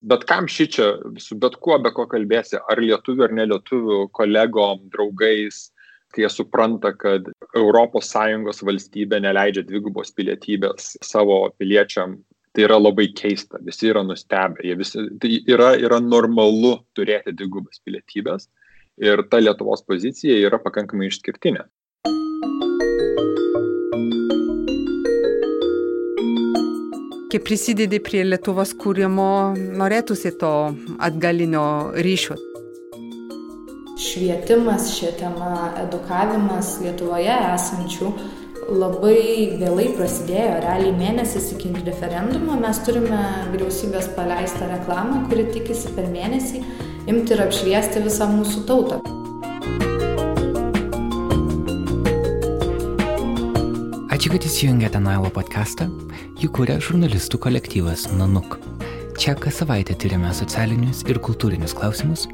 bet kam ši čia, su bet kuo, be ko kalbėsi, ar lietuvių ar nelietuvių kolegom, draugais, kai jie supranta, kad ES valstybė neleidžia dvigubos pilietybės savo piliečiam, tai yra labai keista, visi yra nustebę, jie visi, tai yra, yra normalu turėti dvigubas pilietybės ir ta Lietuvos pozicija yra pakankamai išskirtinė. Kai prisidedi prie Lietuvos kūrimo, norėtųsi to atgalinio ryšio. Švietimas, švietama, edukavimas Lietuvoje esančių labai vėlai prasidėjo, realiai mėnesis iki referendumo mes turime vyriausybės paleistą reklamą, kuri tikisi per mėnesį imti ir apšviesti visą mūsų tautą. Ačiū, kad įsijungėte Nailo podcastą. Jį kūrė žurnalistų kolektyvas Nanuk. Čia kas savaitę tyrime socialinius ir kultūrinius klausimus.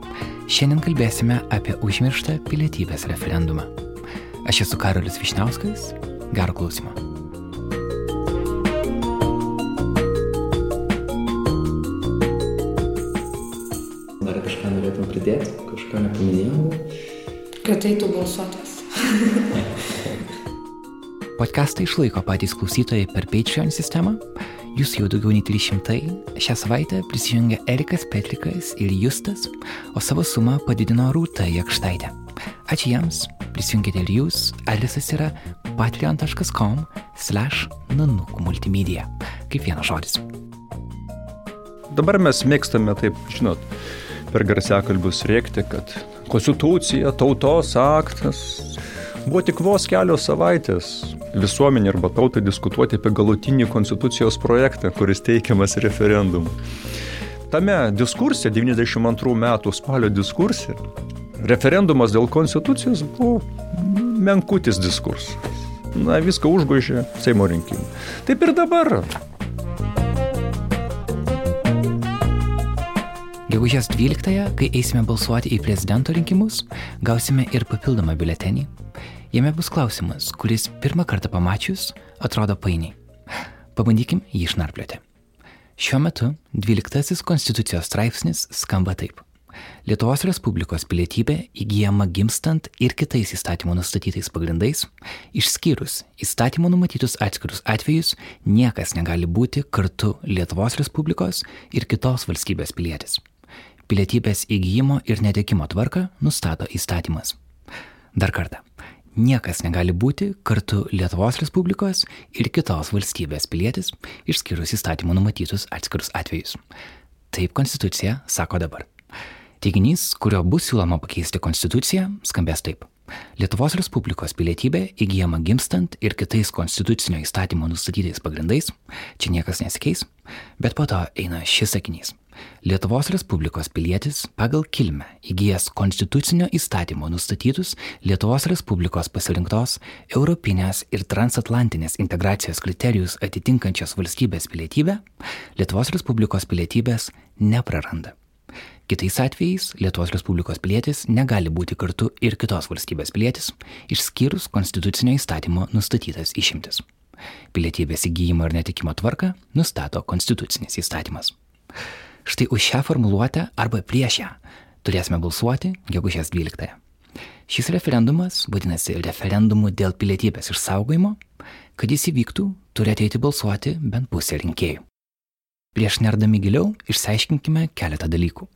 Šiandien kalbėsime apie užmirštą pilietybės referendumą. Aš esu Karolis Višniauskas. Gero klausimo. Dar kažką norėtum pridėti, kažką nepaminėjau. Kad eitų balsuotas. Podcastą išlaiko patys klausytojai per Patreon sistemą. Jūs jau daugiau nei 300. Šią savaitę prisijungia Erikas Petrikas ir Justas, o savo sumą padidino Rūta Jakštaitė. Ačiū jiems, prisijungite ir jūs. Adresas yra patreon.com slash nanuk multimedia. Kaip vienas žodis. Dabar mes mėgstame taip, žinot, per garsiakalbius rėkti, kad konstitucija, tautos aktas, Buvo tik vos kelios savaitės visuomenė arba tautai diskutuoti apie galutinį konstitucijos projektą, kuris teikiamas referendumu. Tame diskurse, 92 metų spalio diskurse, referendumas dėl konstitucijos buvo menkutis diskursas. Na, viską užgožė Seimo rinkimai. Taip ir dabar. Gegužės 12-ąją, kai eisime balsuoti į prezidento rinkimus, gausime ir papildomą biuletenį, Jame bus klausimas, kuris pirmą kartą pamačius atrodo painiai. Pabandykim jį išnarplioti. Šiuo metu 12 konstitucijos straipsnis skamba taip. Lietuvos Respublikos pilietybė įgyjama gimstant ir kitais įstatymų nustatytais pagrindais, išskyrus įstatymų numatytus atskirus atvejus, niekas negali būti kartu Lietuvos Respublikos ir kitos valstybės pilietis. Pilietybės įgyjimo ir netekimo tvarką nustato įstatymas. Dar kartą niekas negali būti kartu Lietuvos Respublikos ir kitos valstybės pilietis, išskyrus įstatymų numatytus atskirus atvejus. Taip Konstitucija sako dabar. Teiginys, kurio bus siūloma pakeisti Konstituciją, skambės taip. Lietuvos Respublikos pilietybė įgyjama gimstant ir kitais konstitucinio įstatymo nustatytais pagrindais, čia niekas nesikeis, bet po to eina šis sakinys. Lietuvos Respublikos pilietis pagal kilmę įgyjęs konstitucinio įstatymo nustatytus Lietuvos Respublikos pasirinktos europinės ir transatlantinės integracijos kriterijus atitinkančios valstybės pilietybę, Lietuvos Respublikos pilietybės nepraranda. Kitais atvejais Lietuvos Respublikos pilietis negali būti kartu ir kitos valstybės pilietis, išskyrus konstitucinio įstatymo nustatytas išimtis. Pilietybės įgyjimo ir netikimo tvarką nustato konstitucinis įstatymas. Štai už šią formuluotę arba prieš ją turėsime balsuoti gegužės 12. Šis referendumas vadinasi referendumu dėl pilietybės išsaugojimo. Kad jis įvyktų, turi ateiti balsuoti bent pusė rinkėjų. Prieš nerdami giliau išsiaiškinkime keletą dalykų.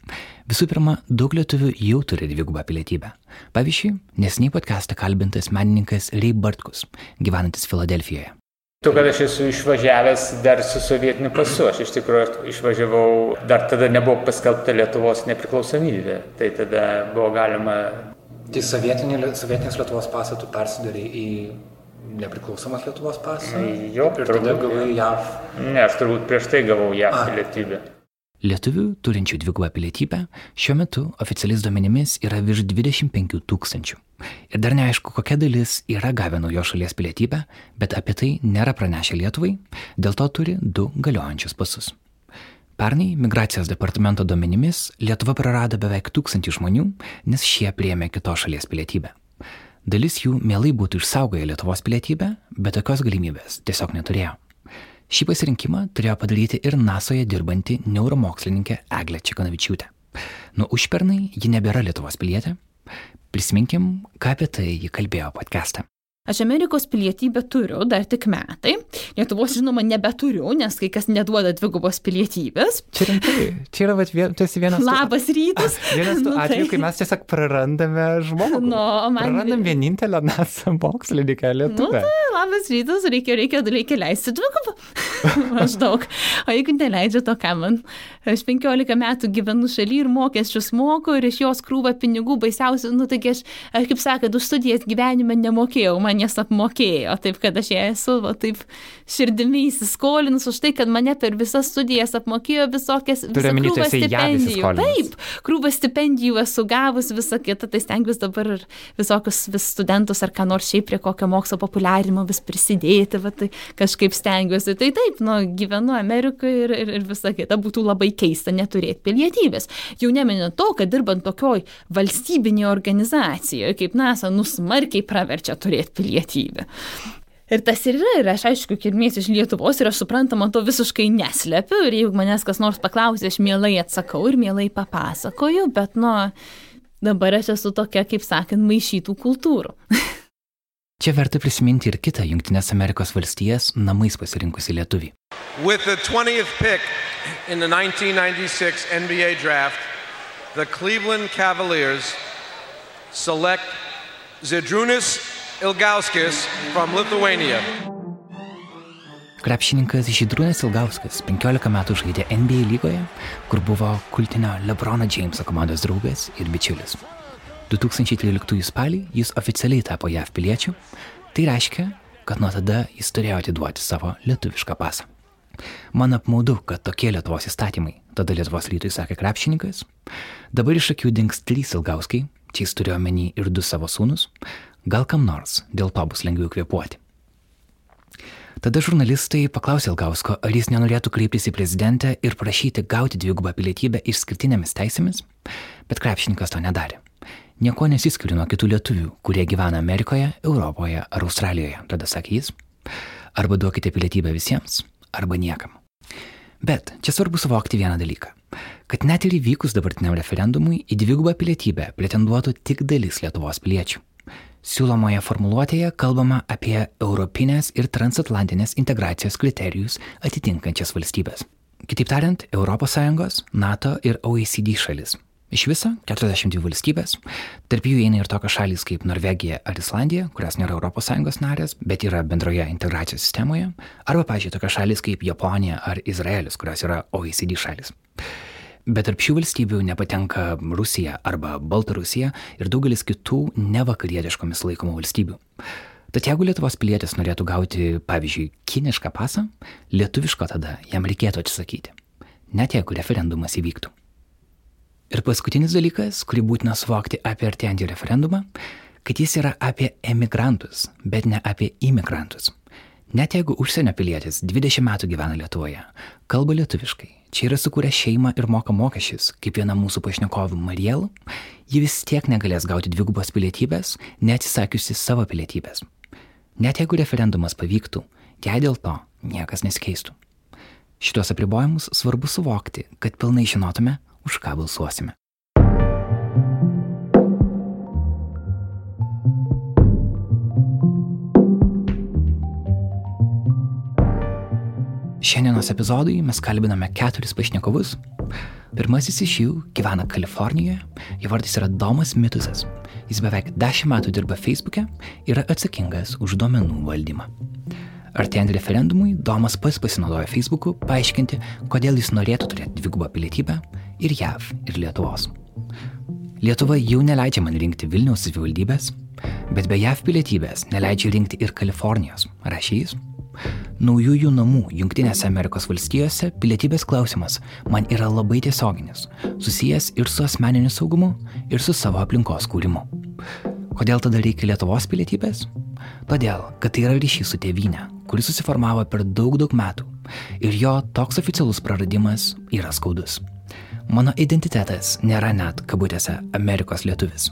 Visų pirma, daug lietuvių jau turi dvigubą pilietybę. Pavyzdžiui, nesiniai podcast'ą kalbintas menininkas Ray Bartkus, gyvenantis Filadelfijoje. Tu, kad aš esu išvažiavęs dar su sovietiniu pasu, aš iš tikrųjų išvažiavau, dar tada nebuvo paskelbta Lietuvos nepriklausomybė, tai tada buvo galima... Tai sovietinė, sovietinės Lietuvos pasą tu persidari į nepriklausomas Lietuvos pasą? Jo, ir tada gavai JAV. Ne, aš turbūt prieš tai gavau JAV pilietybę. Lietuvių turinčių dvigubą pilietybę šiuo metu oficialiais duomenimis yra virš 25 tūkstančių. Ir dar neaišku, kokia dalis yra gavę naujos šalies pilietybę, bet apie tai nėra pranešę Lietuvai, dėl to turi du galiojančius pasus. Pernai migracijos departamento duomenimis Lietuva prarado beveik tūkstantį žmonių, nes šie priemė kitos šalies pilietybę. Dalis jų mielai būtų išsaugoję Lietuvos pilietybę, bet tokios galimybės tiesiog neturėjo. Šį pasirinkimą turėjo padaryti ir NASOje dirbanti neuromokslininkė Eglė Čekanavičiūtė. Nuo užpernai ji nebėra Lietuvos pilietė. Prisiminkim, ką apie tai ji kalbėjo podcast'e. Aš Amerikos pilietybę turiu dar tik metai. Lietuvos, žinoma, nebeturiu, nes kai kas neduoda dvigubos pilietybės. Čia rimtai. Čia yra, vat, vien, tu esi vienas. Labas rytas. Vienas tų Nu, atvejų, tai- kai mes tiesiog prarandame žmogų. Nu, man- Prarandam vienintelę NASA mokslininkę Nu, Lietuvę. tai labas rytas, reikia, reikia, reikia leisti dvigubą. Maždaug. O jeigu neleidžia to, ką man. Aš 15 metų gyvenu šaly ir mokesčius moku ir iš jos krūva pinigų baisiausių. Nu, taigi aš, aš, kaip sakant, už studijas gyvenime nemokėjau, man jas apmokėjo. Taip, kad aš ją esu, va, taip širdimi įsiskolinus už tai, kad mane per visas studijas apmokėjo visokias ją stipendijų. Taip, krūvą stipendijų esu gavus visą kitą, tai stengiuosi dabar ir visokius vis studentus ar ką nors šiaip prie kokio mokslo populiarimo vis prisidėti, va, tai kažkaip stengiuosi. Tai taip, nu, gyvenu Amerikoje ir, ir, ir visa kita būtų labai keista neturėti pilietybės. Jau neminint to, kad dirbant tokioj valstybinėje organizacijoje kaip NASA, nusmarkiai praverčia turėti pilietybę. Ir tas ir yra, ir aš aišku, kilmės iš Lietuvos ir aš suprantama to visiškai neslepiu ir jeigu manęs kas nors paklausė, aš mielai atsakau ir mielai papasakoju, bet nu, dabar aš esu tokia, kaip sakant, maišytų kultūrų. Čia verta prisiminti ir kitą Junktinės Amerikos valstijas namais pasirinkusi lietuvį. With the 20th pick in the 1996 NBA draft, the Cleveland Cavaliers select Zydrunas Ilgauskis from Lithuania. Krepšininkas Žydrūnas Ilgauskas 15 metų žaidė NBA lygoje, kur buvo kultinio Lebrono Jameso komandos draugas ir bičiulis. 2013 spalį jis oficialiai tapo JAV piliečiu, tai reiškia, kad nuo tada jis turėjo atiduoti savo lietuvišką pasą. Man apmaudu, kad tokie Lietuvos įstatymai, tada Lietuvos rytui sakė krepšininkas, dabar iš akių dings trys Ilgauskai, čia jis turėjo menį ir du savo sūnus, gal kam nors dėl to bus lengviau kvepuoti. Tada žurnalistai paklausė Ilgausko, ar jis nenorėtų kreiptis į prezidentę ir prašyti gauti dvigubą pilietybę išskirtinėmis teisėmis, bet krepšininkas to nedarė. Nieko nesiskiriu nuo kitų lietuvių, kurie gyvena Amerikoje, Europoje ar Australijoje, tada sakė jis. Arba duokite pilietybę visiems, arba niekam. Bet čia svarbu suvokti vieną dalyką. Kad net ir įvykus dabartiniam referendumui į dvigubą pilietybę pretenduotų tik dalis Lietuvos piliečių. Siūlomoje formuluotėje kalbama apie europinės ir transatlantinės integracijos kriterijus atitinkančias valstybės. Kitaip tariant, ES, NATO ir OECD šalis. Iš viso 42 valstybės, tarp jų įeina ir tokios šalys kaip Norvegija ar Islandija, kurios nėra ES narės, bet yra bendroje integracijos sistemoje, arba, pažiūrėjau, tokios šalys kaip Japonija ar Izraelis, kurios yra OECD šalis. Bet tarp šių valstybių nepatenka Rusija arba Baltarusija ir daugelis kitų nevakarietiškomis laikomų valstybių. Tad jeigu Lietuvos pilietis norėtų gauti, pavyzdžiui, kinišką pasą, lietuviško tada jam reikėtų atsisakyti, net jeigu referendumas įvyktų. Ir paskutinis dalykas, kurį būtina suvokti apie artėjantį referendumą, kad jis yra apie emigrantus, bet ne apie imigrantus. Net jeigu užsienio pilietis 20 metų gyvena Lietuvoje, kalba lietuviškai, čia yra sukūrę šeimą ir moka mokesčius, kaip viena mūsų pašnekovų Mariel, ji vis tiek negalės gauti dvigubos pilietybės, neatsisakiusi savo pilietybės. Net jeigu referendumas pavyktų, jei dėl to niekas nesikeistų. Šitos apribojimus svarbu suvokti, kad pilnai žinotume, už ką balsuosime. Šiandienos epizodui mes kalbiname keturis pašnekovus. Pirmasis iš jų gyvena Kalifornijoje, jo vardas yra Domas Mitusas. Jis beveik 10 metų dirba Facebook'e ir yra atsakingas už duomenų valdymą. Artėjant referendumui, Domas pats pasinaudojo Facebook'u paaiškinti, kodėl jis norėtų turėti dvigubą pilietybę ir JAV, ir Lietuvos. Lietuva jau neleidžia man rinkti Vilniaus savivaldybės, bet be JAV pilietybės neleidžia rinkti ir Kalifornijos, rašė jis. Naujųjų namų Junktinėse Amerikos valstijose pilietybės klausimas man yra labai tiesioginis, susijęs ir su asmeniniu saugumu, ir su savo aplinkos kūrimu. Kodėl tada reikia Lietuvos pilietybės? Todėl, kad tai yra ryšys su tėvynė, kuris susiformavo per daug daug metų ir jo toks oficialus praradimas yra skaudus. Mano identitetas nėra net, kabutėse, Amerikos lietuvis.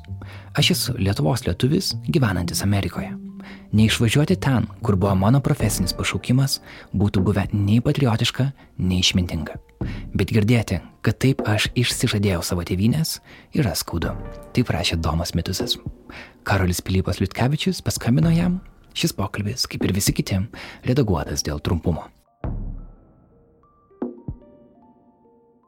Aš esu Lietuvos lietuvis gyvenantis Amerikoje. Neišvažiuoti ten, kur buvo mano profesinis pašaukimas, būtų buvę nei patriotiška, nei išmintinga. Bet girdėti, kad taip aš išsižadėjau savo tėvynės, yra skaudu. Taip rašė Domas Mitusas. Karolis Pilypas Liutkevičius paskambino jam. Šis pokalbis, kaip ir visi kiti, redaguotas dėl trumpumo.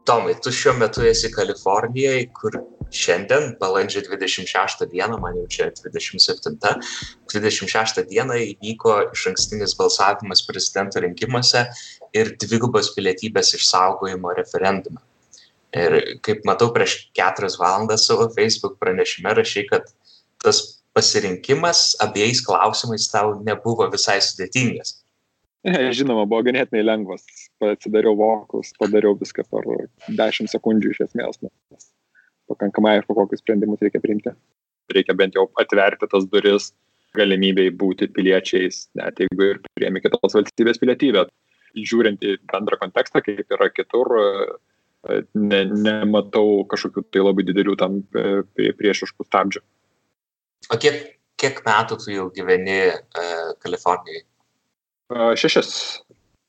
Tomai, tu šiuo metu esi Kalifornijoje, kur šiandien, balandžio 26 dieną, man jau čia 27, 26 dieną įvyko iš ankstinis balsavimas prezidento rinkimuose ir dvigubos pilietybės išsaugojimo referendumą. Ir kaip matau, prieš keturias valandas savo Facebook pranešime rašai, kad tas pasirinkimas abiejais klausimais tau nebuvo visai sudėtingas. Žinoma, buvo ganėtinai lengvas. Pasidariau vokus, padariau viską per 10 sekundžių iš esmės. Nes pakankamai aišku, kokius sprendimus reikia priimti. Reikia bent jau atverti tas duris galimybei būti piliečiais, net jeigu ir priemi kitos valstybės pilietybę. Žiūrint į bendrą kontekstą, kaip yra kitur, ne, nematau kažkokių tai labai didelių tam e, priešiškų stabdžių. O kiek, kiek metų tu jau gyveni e, Kalifornijai? Šešis.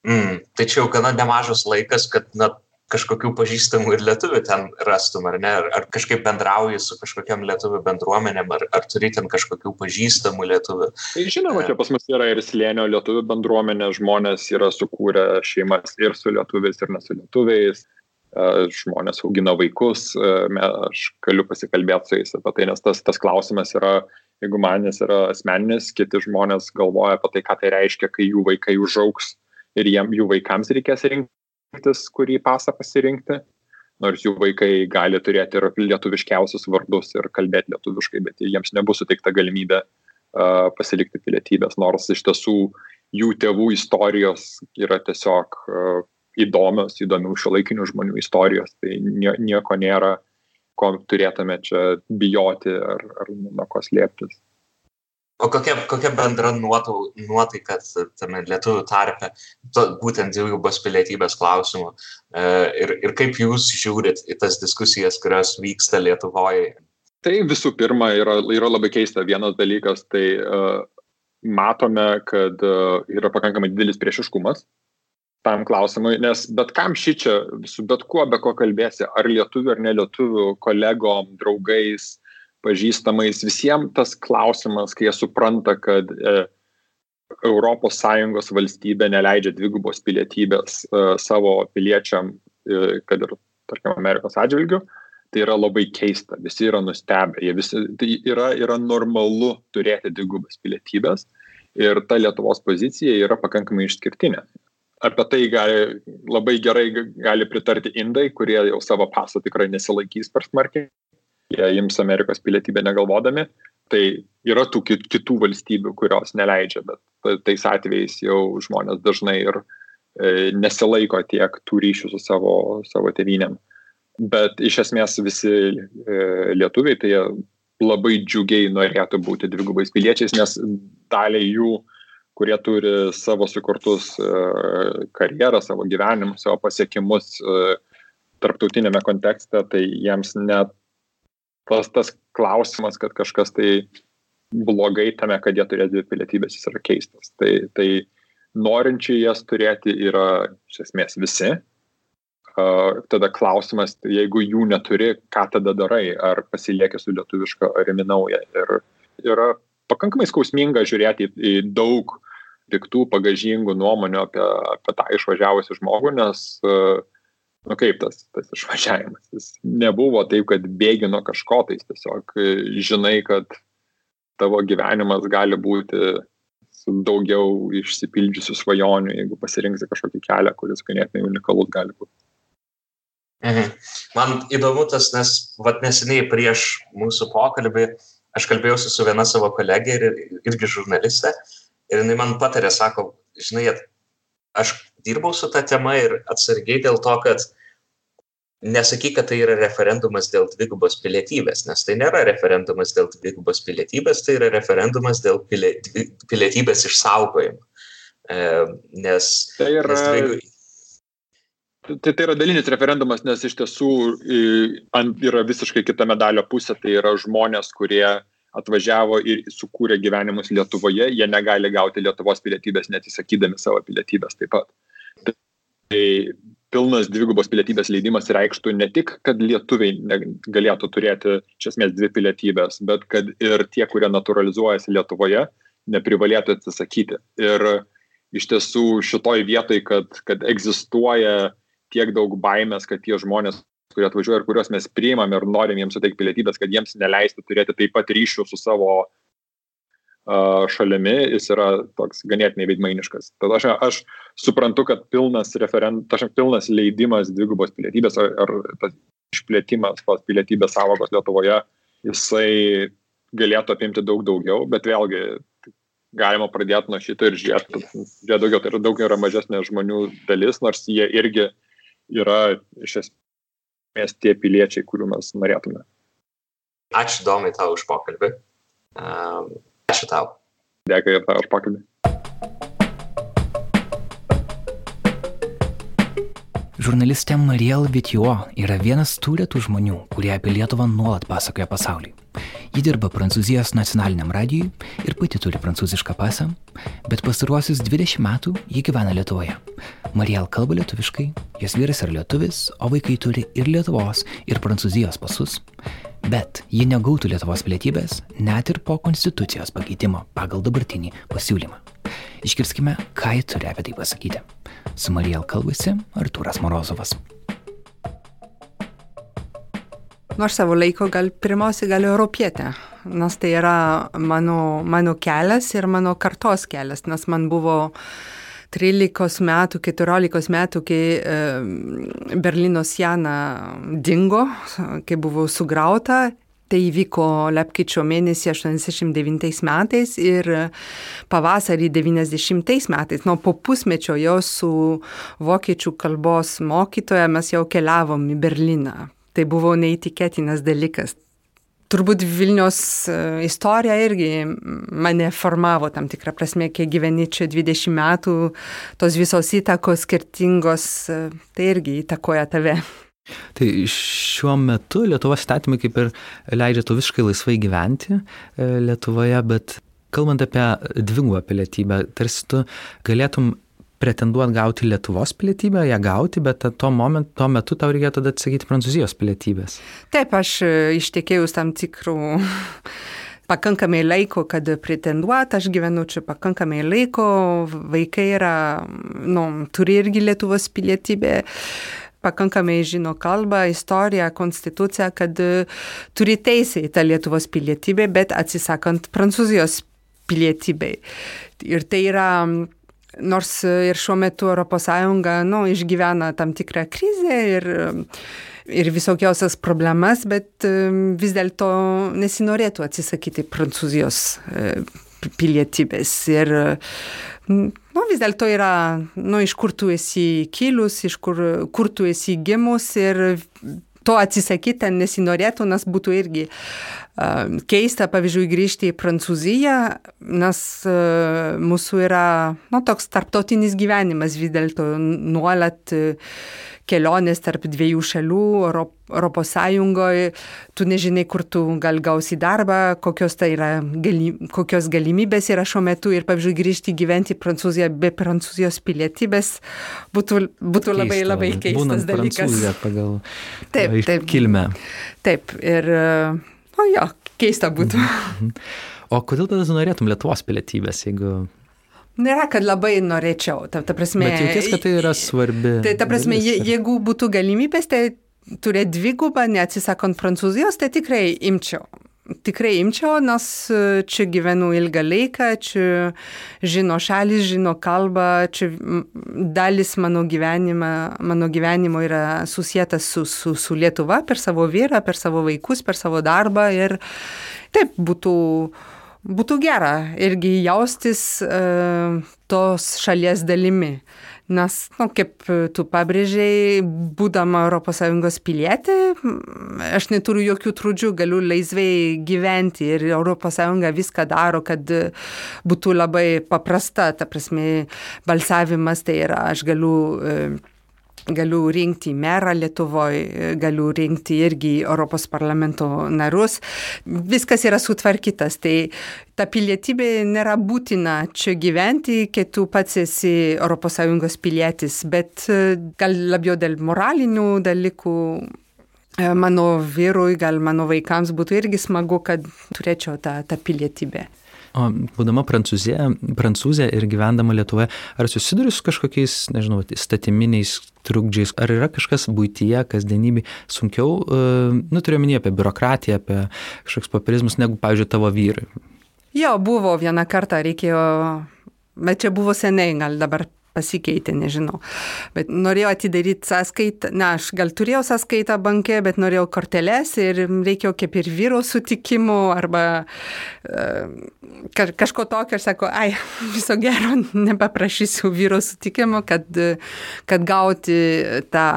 Mm, tai čia jau gana nemažas laikas, kad na, kažkokių pažįstamų ir lietuvių ten rastum, ar ne? Ar, ar kažkaip bendrauji su kažkokiam lietuvių bendruomenėm, ar, ar turi ten kažkokių pažįstamų lietuvių? Tai žinoma, čia pas mus yra ir slėnio lietuvių bendruomenė, žmonės yra sukūrę šeimas ir su lietuviais, ir nesu lietuviais, žmonės augina vaikus, aš galiu pasikalbėti su jais apie tai, nes tas, tas klausimas yra, jeigu man jis yra asmeninis, kiti žmonės galvoja apie tai, ką tai reiškia, kai jų vaikai užauks ir jiem, jų vaikams reikės rinkti rinktis, kurį pasą pasirinkti, nors jų vaikai gali turėti ir lietuviškiausius vardus ir kalbėti lietuviškai, bet jiems nebus suteikta galimybė uh, pasilikti pilietybės, nors iš tiesų jų tėvų istorijos yra tiesiog uh, įdomios, įdomių šio laikinių žmonių istorijos, tai nieko nėra, ko turėtume čia bijoti ar, ar nuo ko slėptis. O kokia, kokia bendra nuotau, nuotaika tame lietuvių tarpe, to, būtent dvigubos pilietybės klausimu e, ir, ir kaip jūs žiūrit į tas diskusijas, kurios vyksta Lietuvoje? Tai visų pirma yra, yra labai keista vienas dalykas, tai uh, matome, kad uh, yra pakankamai didelis priešiškumas tam klausimui, nes bet kam šį čia, su bet kuo, be ko kalbėsi, ar lietuvių ar nelietuvių kolegom, draugais, pažįstamais, visiems tas klausimas, kai jie supranta, kad e, ES valstybė neleidžia dvigubos pilietybės e, savo piliečiam, e, kad ir, tarkim, Amerikos atžvilgių, tai yra labai keista, visi yra nustebę, jie visi, tai yra, yra normalu turėti dvigubas pilietybės ir ta Lietuvos pozicija yra pakankamai išskirtinė. Apie tai gali, labai gerai gali pritarti indai, kurie jau savo paso tikrai nesilaikys per smarkiai jie ims Amerikos pilietybę negalvodami. Tai yra tų kitų valstybių, kurios neleidžia, bet tais atvejais jau žmonės dažnai ir e, nesilaiko tiek tų ryšių su savo, savo tėvynėm. Bet iš esmės visi e, lietuviai tai labai džiugiai norėtų būti dvigubais piliečiais, nes daliai jų, kurie turi savo sukurtus e, karjerą, savo gyvenimą, savo pasiekimus tarptautinėme kontekste, tai jiems net tas, tas klausimas, kad kažkas tai blogai tame, kad jie turės dvi pilietybės, jis yra keistas. Tai, tai norinčiai jas turėti yra iš esmės visi. Uh, tada klausimas, jeigu jų neturi, ką tada darai, ar pasilieki su lietuviška, ar imi naują. Ir yra pakankamai skausminga žiūrėti į daug piktų, pagažingų nuomonių apie, apie tą išvažiavusią žmogų, nes uh, nu kaip tas, tas išvažiavimas. Jis nebuvo taip, kad bėgi nuo kažko, tai tiesiog e, žinai, kad tavo gyvenimas gali būti su daugiau išsipildžiusių svajonių, jeigu pasirinksi kažkokį kelią, kuris ganėtinai unikalus gali būti. Mhm. Man įdomu tas, nes vat neseniai prieš mūsų pokalbį aš kalbėjausi su viena savo kolegė ir irgi žurnaliste ir jinai man patarė, sako, žinai, aš dirbau su ta tema ir atsargiai dėl to, kad nesakyk, kad tai yra referendumas dėl dvigubos pilietybės, nes tai nėra referendumas dėl dvigubos pilietybės, tai yra referendumas dėl pilietybės išsaugojimo. E, nes, tai yra, nes dvigu... tai, tai yra dalinis referendumas, nes iš tiesų yra visiškai kita medalio pusė, tai yra žmonės, kurie atvažiavo ir sukūrė gyvenimus Lietuvoje, jie negali gauti Lietuvos pilietybės, netisakydami savo pilietybės taip pat. Tai pilnas dvigubos pilietybės leidimas reikštų ne tik, kad lietuviai galėtų turėti iš esmės dvi pilietybės, bet kad ir tie, kurie naturalizuojasi Lietuvoje, neprivalėtų atsisakyti. Ir iš tiesų šitoj vietoj, kad, kad egzistuoja tiek daug baimės, kad tie žmonės, kurie atvažiuoja ir kuriuos mes priimam ir norim jiems suteikti pilietybės, kad jiems neleistų turėti taip pat ryšių su savo šalimi, jis yra toks ganėtinai veidmainiškas. Tad aš, aš suprantu, kad pilnas, referent, pilnas leidimas dvigubos pilietybės ar, ar tas išplėtimas tos pilietybės savokos Lietuvoje, jisai galėtų apimti daug daugiau, bet vėlgi galima pradėti nuo šito ir žiūrėti, žiūrėti daugiau, tai yra daug yra mažesnė žmonių dalis, nors jie irgi yra iš esmės tie piliečiai, kurių mes norėtume. Ačiū Domai tau už pokalbį. Ačiū tau. Dėkui ir tau už pokalbį. Žurnalistė Mariel Vitjuo yra vienas tų lietų žmonių, kurie apie Lietuvą nuolat pasakoja pasauliui. Ji dirba Prancūzijos nacionaliniam radijui ir pati turi prancūzišką pasą, bet pastaruosius 20 metų ji gyvena Lietuvoje. Mariel kalba lietuviškai, jos vyras yra lietuvis, o vaikai turi ir Lietuvos, ir Prancūzijos pasus bet ji negautų Lietuvos pilietybės net ir po konstitucijos pakeitimo pagal dabartinį pasiūlymą. Iškirskime, ką ji turi apie tai pasakyti. Su Marijal kalbasi Artūras Morozovas. Nors savo laiko gal pirmiausia gal europietė, nes tai yra mano, mano kelias ir mano kartos kelias, nes man buvo uh, 13 metų, 14 metų, kai Berlyno siena dingo, kai buvo sugrauta. Tai įvyko lapkričio mėnesį 89 metais ir pavasarį 90 metais. Nu, po pusmečio jau su vokiečių kalbos mokytoja mes jau keliavom į Berliną. Tai buvo neįtikėtinas dalykas turbūt Vilnius e, istorija irgi mane formavo tam tikrą prasme, kiek gyveni čia 20 metų, tos visos įtakos skirtingos, e, tai irgi įtakoja tave. Tai šiuo metu Lietuvos statymai kaip ir leidžia tu visiškai laisvai gyventi e, Lietuvoje, bet kalbant apie dvigubą pilietybę, tarsi tu galėtum pretenduot gauti Lietuvos pilietybę, ją gauti, bet tuo, moment, tuo metu tau reikėjo tada atsakyti Prancūzijos pilietybės. Taip, aš e, ištekėjus tam tikrų pakankamai laiko, kad pretenduot, aš gyvenu čia pakankamai laiko, vaikai yra, nu, turi irgi Lietuvos pilietybę pakankamai žino kalbą, istoriją, konstituciją, kad e, turi teisę į tą Lietuvos pilietybę, bet atsisakant Prancūzijos pilietybei. Ir tai yra nors ir šiuo metu ES nu, išgyvena tam tikrą krizę ir, ir visokiausias problemas, bet vis dėlto nesinorėtų atsisakyti Prancūzijos e, pilietybės. Ir nu, vis dėlto yra, nu, iš kur tu esi kilus, iš kur, kur tu esi gimus ir to atsisakyti ten nesinorėtų, nes būtų irgi uh, keista, pavyzdžiui, grįžti į Prancūziją, nes uh, mūsų yra nu, toks tarptautinis gyvenimas vis dėlto nuolat. Uh, kelionės tarp dviejų šalių, Europos Sąjungoje, tu nežinai, kur tu gal gausi darbą, kokios tai yra, gali, kokios galimybės yra šiuo metu ir, pavyzdžiui, grįžti gyventi Prancūziją be Prancūzijos pilietybės būtų, būtų labai, Keista, labai keistas dalykas. Pagal taip, taip. kilmę. Taip, ir, o jo, keista būtų. Mhm. O kodėl tada norėtum Lietuvos pilietybės, jeigu Nėra, kad labai norėčiau. Ta, ta prasme, Bet jauties, kad tai yra svarbi. Tai ta prasme, je, jeigu būtų galimybės, tai turėti dvigubą, neatsisakant Prancūzijos, tai tikrai imčiau. Tikrai imčiau, nes e, čia gyvenu ilgą laiką, čia žino šalis, žino kalbą, čia dalis mano, gyvenimą, mano gyvenimo yra susijęs su, su, su Lietuva per savo vyrą, per savo vaikus, per savo darbą ir taip būtų uh, būtų gera irgi jaustis uh, tos šalies dalimi. Nes, nu, kaip tu pabrėžiai, būdama ES pilietė, aš neturiu jokių trūdžių, galiu laisvai gyventi ir ES viską daro, kad būtų labai paprasta, ta prasme, balsavimas tai yra, aš galiu uh, galiu rinkti merą Lietuvoje, galiu rinkti irgi Europos parlamento narus. Viskas yra sutvarkytas. Tai ta pilietybė nėra būtina čia gyventi, kai tu pats esi ES pilietis, bet gal labiau dėl moralinių dalykų mano vyrui, gal mano vaikams būtų irgi smagu, kad turėčiau tą, tą pilietybę. O būdama prancūzė, prancūzė ir gyvendama Lietuvoje, ar susiduri su kažkokiais, nežinau, statyminiais trukdžiais, ar yra kažkas būtyje, kasdienybėje sunkiau, nu turiu minėti apie biurokratiją, apie kažkoks papierizmus, negu, pavyzdžiui, tavo vyrai? Jo, buvo vieną kartą, reikėjo, bet čia buvo seniai, gal dabar pasikeitė, nežinau. Bet norėjau atidaryti sąskaitą, na, aš gal turėjau sąskaitą banke, bet norėjau korteles ir reikėjo kaip ir vyro sutikimų arba uh, kažko tokio, aš sakau, ai, viso gero, nepaprašysiu vyro sutikimo, kad, kad gauti tą,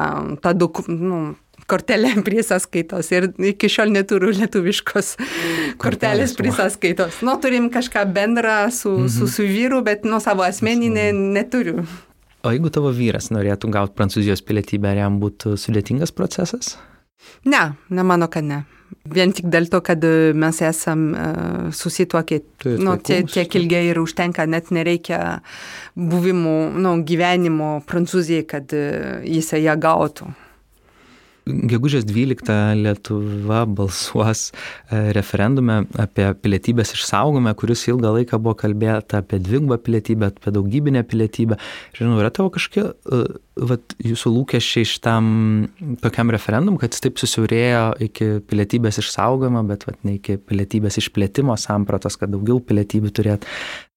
tą dokumentą. Nu, kortelę prie sąskaitos ir iki šiol neturiu lietuviškos kortelės prie sąskaitos. Nu, turim kažką bendrą su, mhm. su, su vyru, bet nuo savo asmeninė neturiu. O jeigu tavo vyras norėtų gauti prancūzijos pilietybę, ar jam būtų sudėtingas procesas? Ne, nemano, kad ne. Vien tik dėl to, kad mes esam uh, susituokę nu, tiek, tiek ilgai ir užtenka, net nereikia buvimų, nu, gyvenimo Prancūzijai, kad uh, jisai ją gautų. Gegužės 12 Lietuva balsuos referendume apie pilietybės išsaugomą, kuris ilgą laiką buvo kalbėta apie dvigubą pilietybę, apie daugybinę pilietybę. Žinau, yra tavo kažkokie vat, jūsų lūkesčiai šitam tokiam referendumui, kad jis taip susiaurėjo iki pilietybės išsaugojimo, bet vat, ne iki pilietybės išplėtimo sampratos, kad daugiau pilietybių turėt.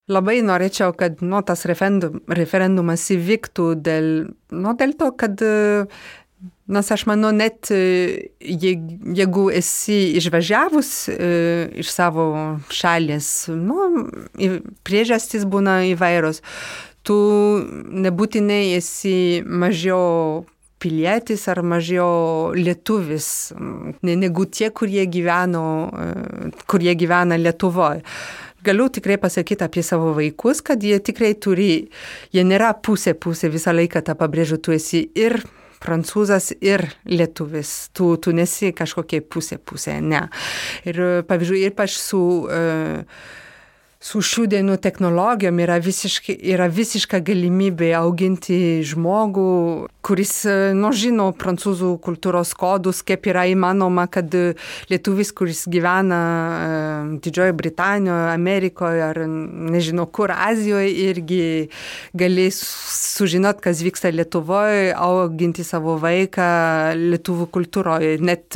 Labai norėčiau, kad nu, tas referendum, referendumas įvyktų dėl, nu, dėl to, kad Nes aš manau, net jeigu esi išvažiavus iš savo šalies, nu, priežastys būna įvairios, tu nebūtinai esi mažiau pilietis ar mažiau lietuvis, negu tie, kurie, gyveno, kurie gyvena Lietuvoje. Galiu tikrai pasakyti apie savo vaikus, kad jie tikrai turi, jie nėra pusė pusė, visą laiką tą pabrėžiu, tu esi ir prancūzas ir lietuvis. Tu, tu nesi kažkokia pusė pusė, ne. Ir pavyzdžiui, ypač su uh, su šių dienų technologijom yra, visiškai, yra visiška galimybė auginti žmogų, kuris, nu, žino prancūzų kultūros kodus, kaip yra įmanoma, kad lietuvis, kuris gyvena Didžiojo Britanijoje, Amerikoje ar nežinau kur, Azijoje, irgi galės sužinot, kas vyksta Lietuvoje, auginti savo vaiką lietuvų kultūroje. Net,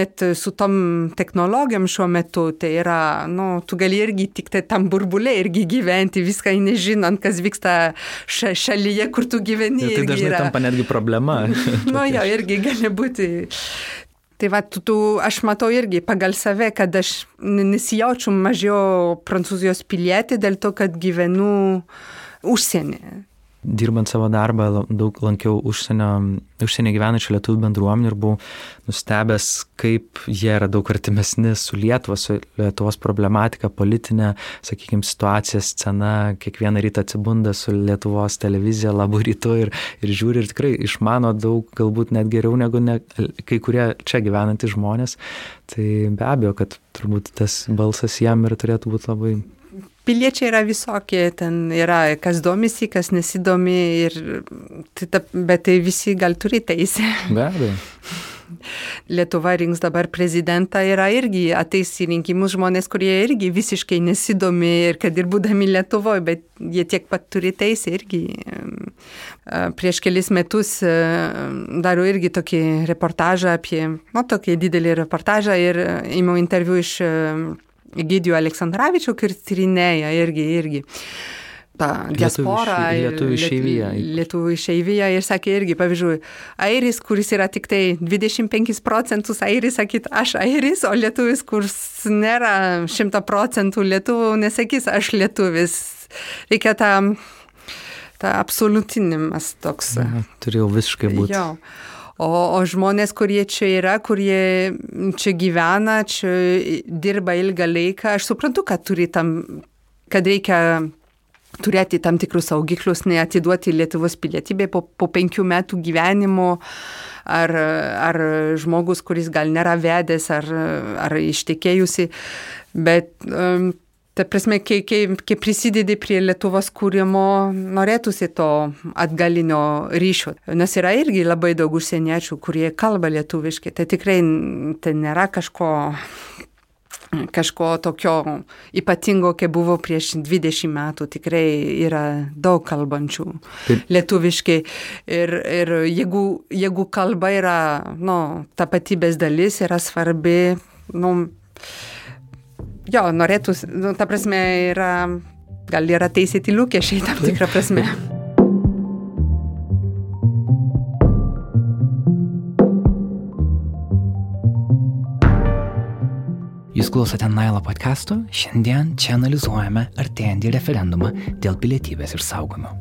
net su tom technologijom šiuo metu, tai yra, nu, tu gali irgi tik tai tam burbulė irgi gyventi, viską nežinant, kas vyksta ša šalyje, kur tu gyveni. Ja, tai dažnai yra. tampa netgi problema. nu jo, irgi gali būti. Tai va, tu, tu, aš matau irgi pagal save, kad aš nesijaučiu mažiau prancūzijos pilietį dėl to, kad gyvenu užsienį dirbant savo darbą daug lankiau užsienio, užsienio gyvenančių lietuvių bendruomenių ir buvau nustebęs, kaip jie yra daug artimesni su Lietuva, su Lietuvos problematika, politinė, sakykime, situacija, scena, kiekvieną rytą atsibunda su Lietuvos televizija, labų rytų ir, ir žiūri ir tikrai išmano daug, galbūt net geriau negu ne, kai kurie čia gyvenantys žmonės. Tai be abejo, kad turbūt tas balsas jam ir turėtų būti labai piliečiai yra visokie, ten yra kas domisi, kas nesidomi, ir, tai, bet tai visi gal turi teisę. Be abejo. Lietuva rinks dabar prezidentą yra irgi ateis į rinkimus žmonės, kurie irgi visiškai nesidomi ir kad ir būdami Lietuvoje, bet jie tiek pat turi teisę irgi. Prieš kelis metus dariau irgi tokį reportažą apie, nu, tokį didelį reportažą ir įmiau interviu iš Egidijų Aleksandrovičių, kuris tyrinėja irgi, irgi tą diasporą. Lietuvių išeiviją. Lietuvių išeiviją ir sakė irgi, pavyzdžiui, airis, kuris yra tik tai 25 procentus airis, sakyt, aš airis, o lietuvis, kuris nėra 100 procentų lietuvų, nesakys, aš lietuvis. Reikia tą, tą absoliutinimas toks. Ja, turėjau visiškai būti. Jo. O, o žmonės, kurie čia yra, kurie čia gyvena, čia dirba ilgą laiką, aš suprantu, kad tam, kad reikia turėti tam tikrus saugiklius, neatiduoti Lietuvos pilietybę po, po penkių metų gyvenimo, ar, ar žmogus, kuris gal nėra vedęs, ar, ar ištekėjusi. Bet um, Ta prasme, kai, kai, kai prisidedi prie Lietuvos kūrimo, norėtųsi to atgalinio ryšio. Nes yra irgi labai daug užsieniečių, kurie kalba lietuviškai. Tai tikrai tai nėra kažko kažko tokio ypatingo, kaip buvo prieš 20 metų. Tikrai yra daug kalbančių Taip. lietuviškai. Ir, ir jeigu, jeigu kalba yra, nu, tapatybės dalis, yra svarbi, nu, jo, norėtų, nu, ta prasme, yra, gal yra teisėti lūkesčiai tam tikrą prasme. Jūs klausote Nailo podcast'o, šiandien čia analizuojame artėjantį referendumą dėl pilietybės išsaugojimo.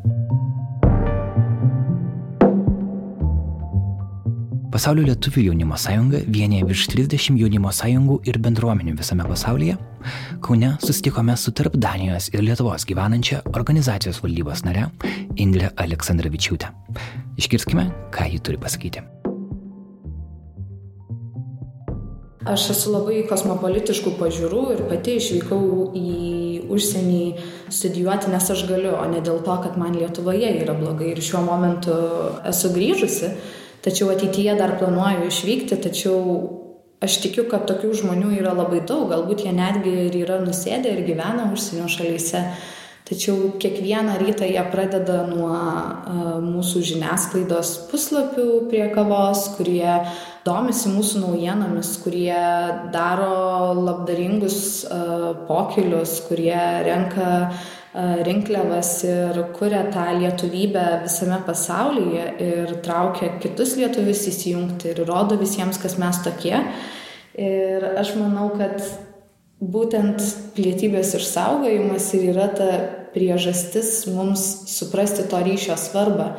Pasaulio lietuvių jaunimo sąjunga vienyje virš 30 jaunimo sąjungų ir bendruomenių visame pasaulyje. Kaune susitikome su tarp Danijos ir Lietuvos gyvenančia organizacijos valdybos nare Indrė Aleksandrovičiūtė. Iškirskime, ką ji turi pasakyti. Aš esu labai kosmopolitiškų pažiūrų ir pati išvykau į užsienį studijuoti, nes aš galiu, o ne dėl to, kad man Lietuvoje yra blogai ir šiuo momentu esu grįžusi tačiau ateityje dar planuoju išvykti, tačiau aš tikiu, kad tokių žmonių yra labai daug, galbūt jie netgi ir yra nusėdę ir gyvena užsienio šalyse. Tačiau kiekvieną rytą jie pradeda nuo uh, mūsų žiniasklaidos puslapių prie kavos, kurie domisi mūsų naujienomis, kurie daro labdaringus uh, pokylius, kurie renka rinkliavas ir kuria tą lietuvybę visame pasaulyje ir traukia kitus lietuvius įsijungti ir rodo visiems, kas mes tokie. Ir aš manau, kad būtent pilietybės išsaugojimas ir yra ta priežastis mums suprasti to ryšio svarbą.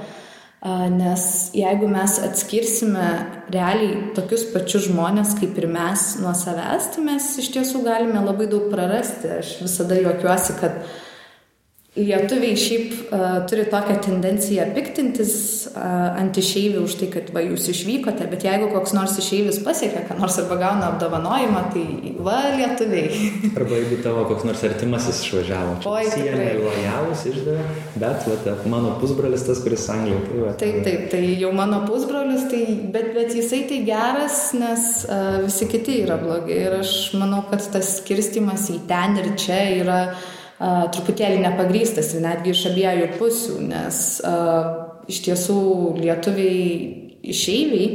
Nes jeigu mes atskirsime realiai tokius pačius žmonės kaip ir mes nuo savęs, tai mes iš tiesų galime labai daug prarasti. Aš visada juokiuosi, kad uh, Lietuviai šiaip uh, turi tokią tendenciją piktintis uh, ant išeivių už tai, kad va jūs išvykote, bet jeigu koks nors išeivis pasiekia, ką nors arba gauna apdovanojimą, tai va lietuviai. arba jeigu tavo koks nors artimasis išvažiavo, čia sienė lojalus išdavė, bet va, mano pusbrolis tas, kuris Anglijoje. Tai va, taip, taip, tai jau mano pusbrolis, tai, bet, bet jisai tai geras, nes uh, visi kiti yra blogi ir aš manau, kad tas skirstimas į ten ir čia yra a, truputėlį nepagrystas ir netgi iš abiejų pusių, nes a, iš tiesų lietuviai išeiviai,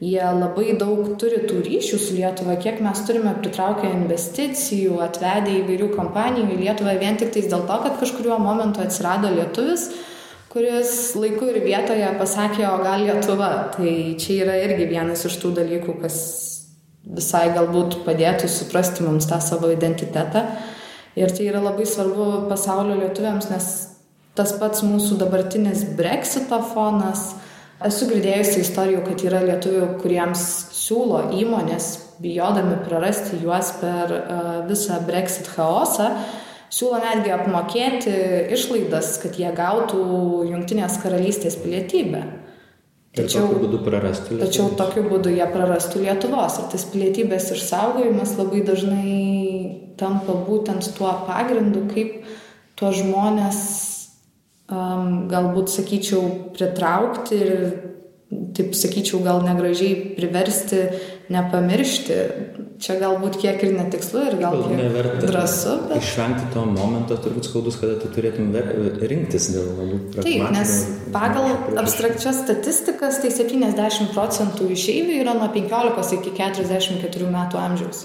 jie labai daug turi tų ryšių su Lietuva, kiek mes turime pritraukę investicijų, atvedę įvairių kompanijų į Lietuvą vien tik dėl to, kad kažkuriuo momentu atsirado lietuvis, kuris laiku ir vietoje pasakė, o gal Lietuva. Tai čia yra irgi vienas iš tų dalykų, kas visai galbūt padėtų suprasti mums tą savo identitetą. Ir tai yra labai svarbu pasaulio lietuviams, nes tas pats mūsų dabartinis breksito fonas. Esu girdėjusi istorijų, kad yra lietuvių, kuriems siūlo įmonės, bijodami prarasti juos per uh, visą Brexit chaosą, siūlo netgi apmokėti išlaidas, kad jie gautų Junktinės karalystės pilietybę. Tačiau, tokiu būdu prarastų Lietuvos. Tačiau tokiu būdu jie prarastų Lietuvos. Ir tas pilietybės išsaugojimas labai dažnai tampa būtent tuo pagrindu, kaip tuos žmonės um, galbūt, sakyčiau, pritraukti ir, taip sakyčiau, gal negražiai priversti nepamiršti čia galbūt kiek ir netikslu ir gal kiek drąsu. Bet... Išvengti to momento turbūt skaudus, kada tu turėtum rinktis dėl galbūt. Taip, nes pagal abstrakčias statistikas tai 70 procentų išeivių yra nuo 15 iki 44 metų amžiaus.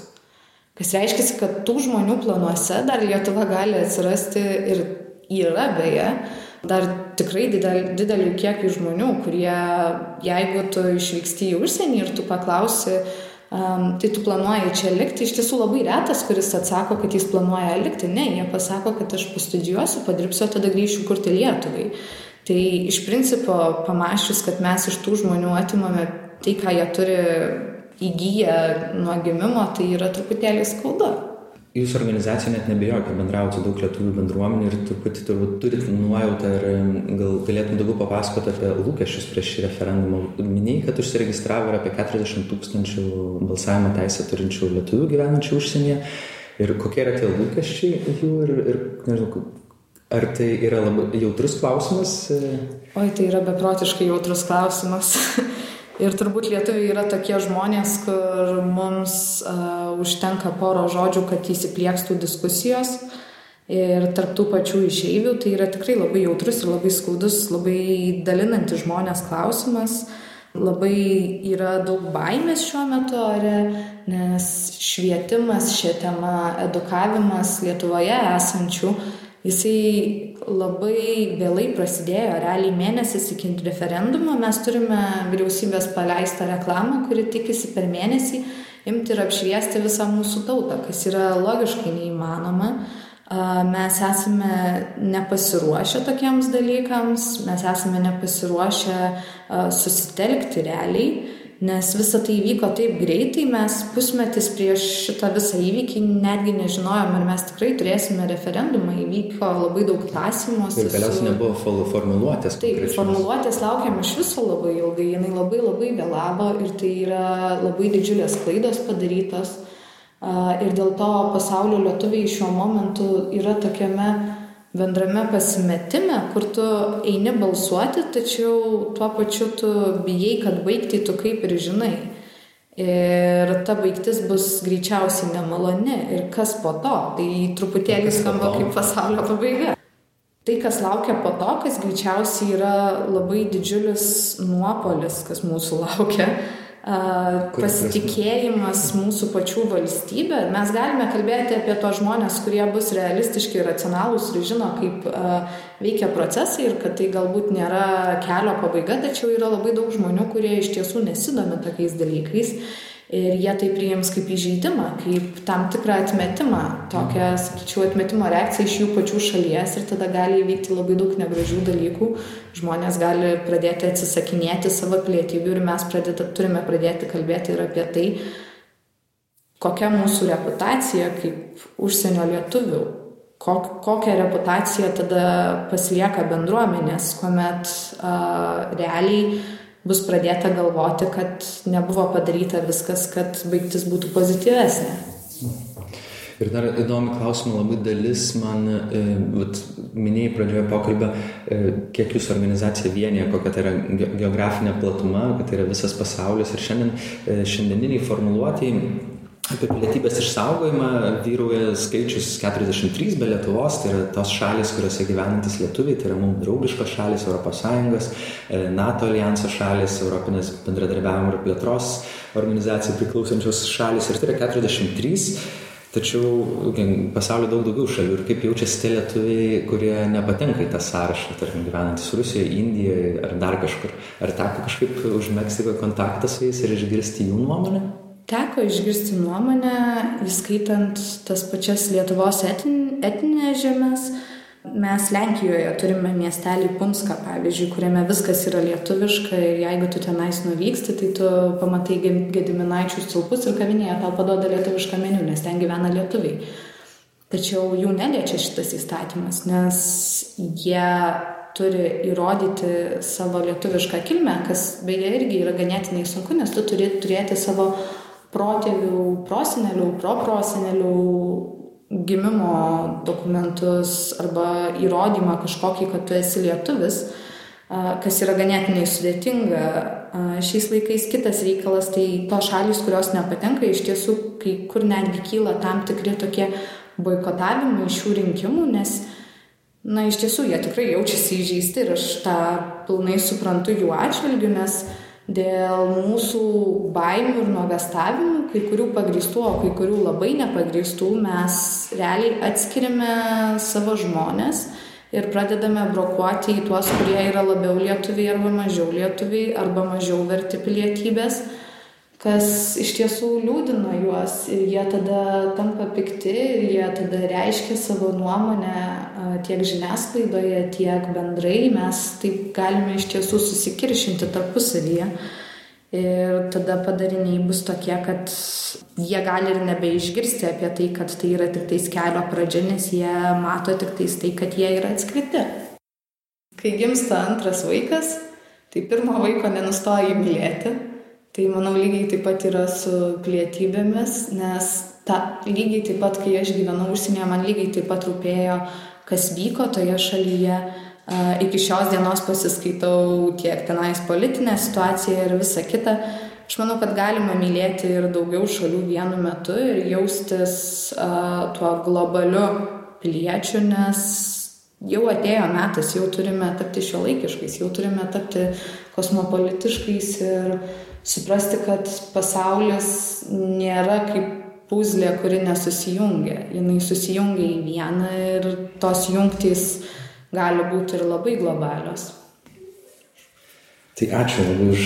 Kas reiškia, kad tų žmonių planuose dar Lietuva gali atsirasti ir yra beje, dar tikrai didel, didelių kiekių žmonių, kurie, jeigu tu išvyksti į užsienį ir tu paklausi, um, tai tu planuoji čia likti, iš tiesų labai retas, kuris atsako, kad jis planuoja likti. Ne, jie pasako, kad aš pastudijuosiu, padirbsiu, tada grįšiu kurti Lietuvai. Tai iš principo pamačius, kad mes iš tų žmonių atimame tai, ką jie turi įgyję nuo gimimo, tai yra truputėlį skauda. Jūsų organizacija net nebejoja, kad bendraujate su daug lietuvių bendruomenių ir truputį turbūt turit nuojautą ir gal galėtum daugiau papasakoti apie lūkesčius prieš šį referendumą. Minėjai, kad užsiregistravo ir apie 40 tūkstančių balsavimo teisę turinčių lietuvių gyvenančių užsienyje. Ir kokie yra tie lūkesčiai jų ir, ir nežinau, ar tai yra labai jautrus klausimas? Oi, tai yra beprotiškai jautrus klausimas. Ir turbūt lietuviai yra tokie žmonės, kur mums uh, užtenka poro žodžių, kad įsipliekstų diskusijos. Ir tarptų pačių išeivių tai yra tikrai labai jautrus ir labai skaudus, labai dalinantis žmonės klausimas. Labai yra daug baimės šiuo metu ore, nes švietimas šią temą, edukavimas Lietuvoje esančių jisai labai vėlai prasidėjo, realiai mėnesis iki referendumo mes turime vyriausybės paleistą reklamą, kuri tikisi per mėnesį imti ir apšviesti visą mūsų tautą, kas yra logiškai neįmanoma. Mes esame nepasiruošę tokiems dalykams, mes esame nepasiruošę susitelkti realiai nes visa tai įvyko taip greitai, mes pusmetis prieš šitą visą įvykį netgi nežinojom, ar mes tikrai turėsime referendumą, įvyko labai daug klausimuose. Ir galiausiai nebuvo formuluotės. Taip, formuluotės laukiam iš viso labai ilgai, jinai labai labai vėlavo ir tai yra labai didžiulės klaidos padarytos. Ir dėl to pasaulio lietuviai šiuo momentu yra tokiame bendrame pasimetime, kur tu eini balsuoti, tačiau tuo pačiu tu bijai, kad baigti tu kaip ir žinai. Ir ta baigtis bus greičiausiai nemaloni. Ir kas po to? Tai truputėlį skamba kaip pasaulio pabaiga. Tai, kas laukia po to, kas greičiausiai yra labai didžiulis nuopolis, kas mūsų laukia, pasitikėjimas mūsų pačių valstybė. Mes galime kalbėti apie tos žmonės, kurie bus realistiški ir racionalūs ir žino, kaip veikia procesai ir kad tai galbūt nėra kelio pabaiga, tačiau yra labai daug žmonių, kurie iš tiesų nesidomi tokiais dalykais ir jie tai priims kaip įžeidimą, kaip tam tikrą atmetimą, tokią, sakyčiau, atmetimo reakciją iš jų pačių šalies ir tada gali įvykti labai daug negražių dalykų, žmonės gali pradėti atsisakinėti savo pilietybių ir mes pradėta, turime pradėti kalbėti ir apie tai, kokia mūsų reputacija kaip užsienio lietuvių, kok, kokią reputaciją tada pasilieka bendruomenės, kuomet uh, realiai bus pradėta galvoti, kad nebuvo padaryta viskas, kad baigtis būtų pozityvesnė. Ir dar įdomi klausimų labai dalis man, e, vat, minėjai pradžioje pokalbio, e, kiek jūsų organizacija vienyje, kokia tai yra geografinė platuma, kad tai yra visas pasaulis. Ir šiandien, e, šiandieniniai formuluotėjai Apie pilietybės išsaugojimą vyrauja skaičius 43 be Lietuvos, tai yra tos šalis, kuriuose gyvenantis lietuviai, tai yra mums draugiškos šalis, ES, e, NATO alijanso šalis, Europinės bendradarbiavimo ir plėtros organizacijai priklausančios šalis ir tai yra 43. Tačiau pasaulio daug daugiau šalių ir kaip jaučiasi tie lietuviai, kurie nepatenka į tą sąrašą, tarkim, gyvenantis Rusijoje, Indijoje ar dar kažkur. Ar teko kažkaip užmėgsti kontaktą su jais ir išgirsti jų nuomonę? Teko išgirsti nuomonę, įskaitant tas pačias Lietuvos etin, etinės žemės. Mes Lenkijoje turime miestelį Punską, pavyzdžiui, kuriame viskas yra lietuviška ir jeigu tu tenais nuvyksti, tai tu pamatai gediminaičių stulpus ir kavinėje tau padoda lietuvišką meniu, nes ten gyvena lietuviai. Tačiau jų neliečia šitas įstatymas, nes jie turi įrodyti savo lietuvišką kilmę, kas beje irgi yra ganėtinai sunku, nes tu turi turėti savo protėvių, prosenelių, proprosenelių gimimo dokumentus arba įrodymą kažkokį, kad tu esi lietuvis, kas yra ganėtinai sudėtinga. Šiais laikais kitas reikalas, tai tos šalis, kurios nepatenka, iš tiesų kai kur netgi kyla tam tikri tokie boikotavimai šių rinkimų, nes, na, iš tiesų jie tikrai jaučiasi įžeisti ir aš tą pilnai suprantu jų atžvilgiu, nes uh, dėl mūsų baimių ir nuogastavimų, kai kurių pagristų, o kai kurių labai nepagristų, mes realiai atskiriame savo žmonės ir pradedame brokuoti į tuos, kurie yra labiau lietuviai arba mažiau lietuviai arba mažiau verti pilietybės kas iš tiesų liūdina juos ir jie tada tampa pikti ir jie tada reiškia savo nuomonę tiek žiniasklaidoje, tiek bendrai mes taip galime iš tiesų susikiršinti tarpusavyje. Ir tada padariniai bus tokie, kad jie gali ir nebeišgirsti apie tai, kad tai yra tik tais kelio pradžia, nes jie mato tik tais tai, kad jie yra atskirti. Kai gimsta antras vaikas, tai pirmo vaiko nenustoja įmylėti. Tai manau lygiai taip pat yra su pilietybėmis, nes ta, lygiai taip pat, kai aš gyvenau užsienyje, man lygiai taip pat rūpėjo, kas vyko toje šalyje, iki šios dienos pasiskaitau tiek tenais politinę situaciją ir visą kitą. Aš manau, kad galima mylėti ir daugiau šalių vienu metu ir jaustis uh, tuo globaliu piliečiu, nes jau atėjo metas, jau turime tapti šiuolaikiškais, jau turime tapti kosmopolitiškais ir suprasti, kad pasaulis nėra kaip puzlė, kuri nesusijungia. Jis susijungia į vieną ir tos jungtys gali būti ir labai globalios. Tai ačiū labai už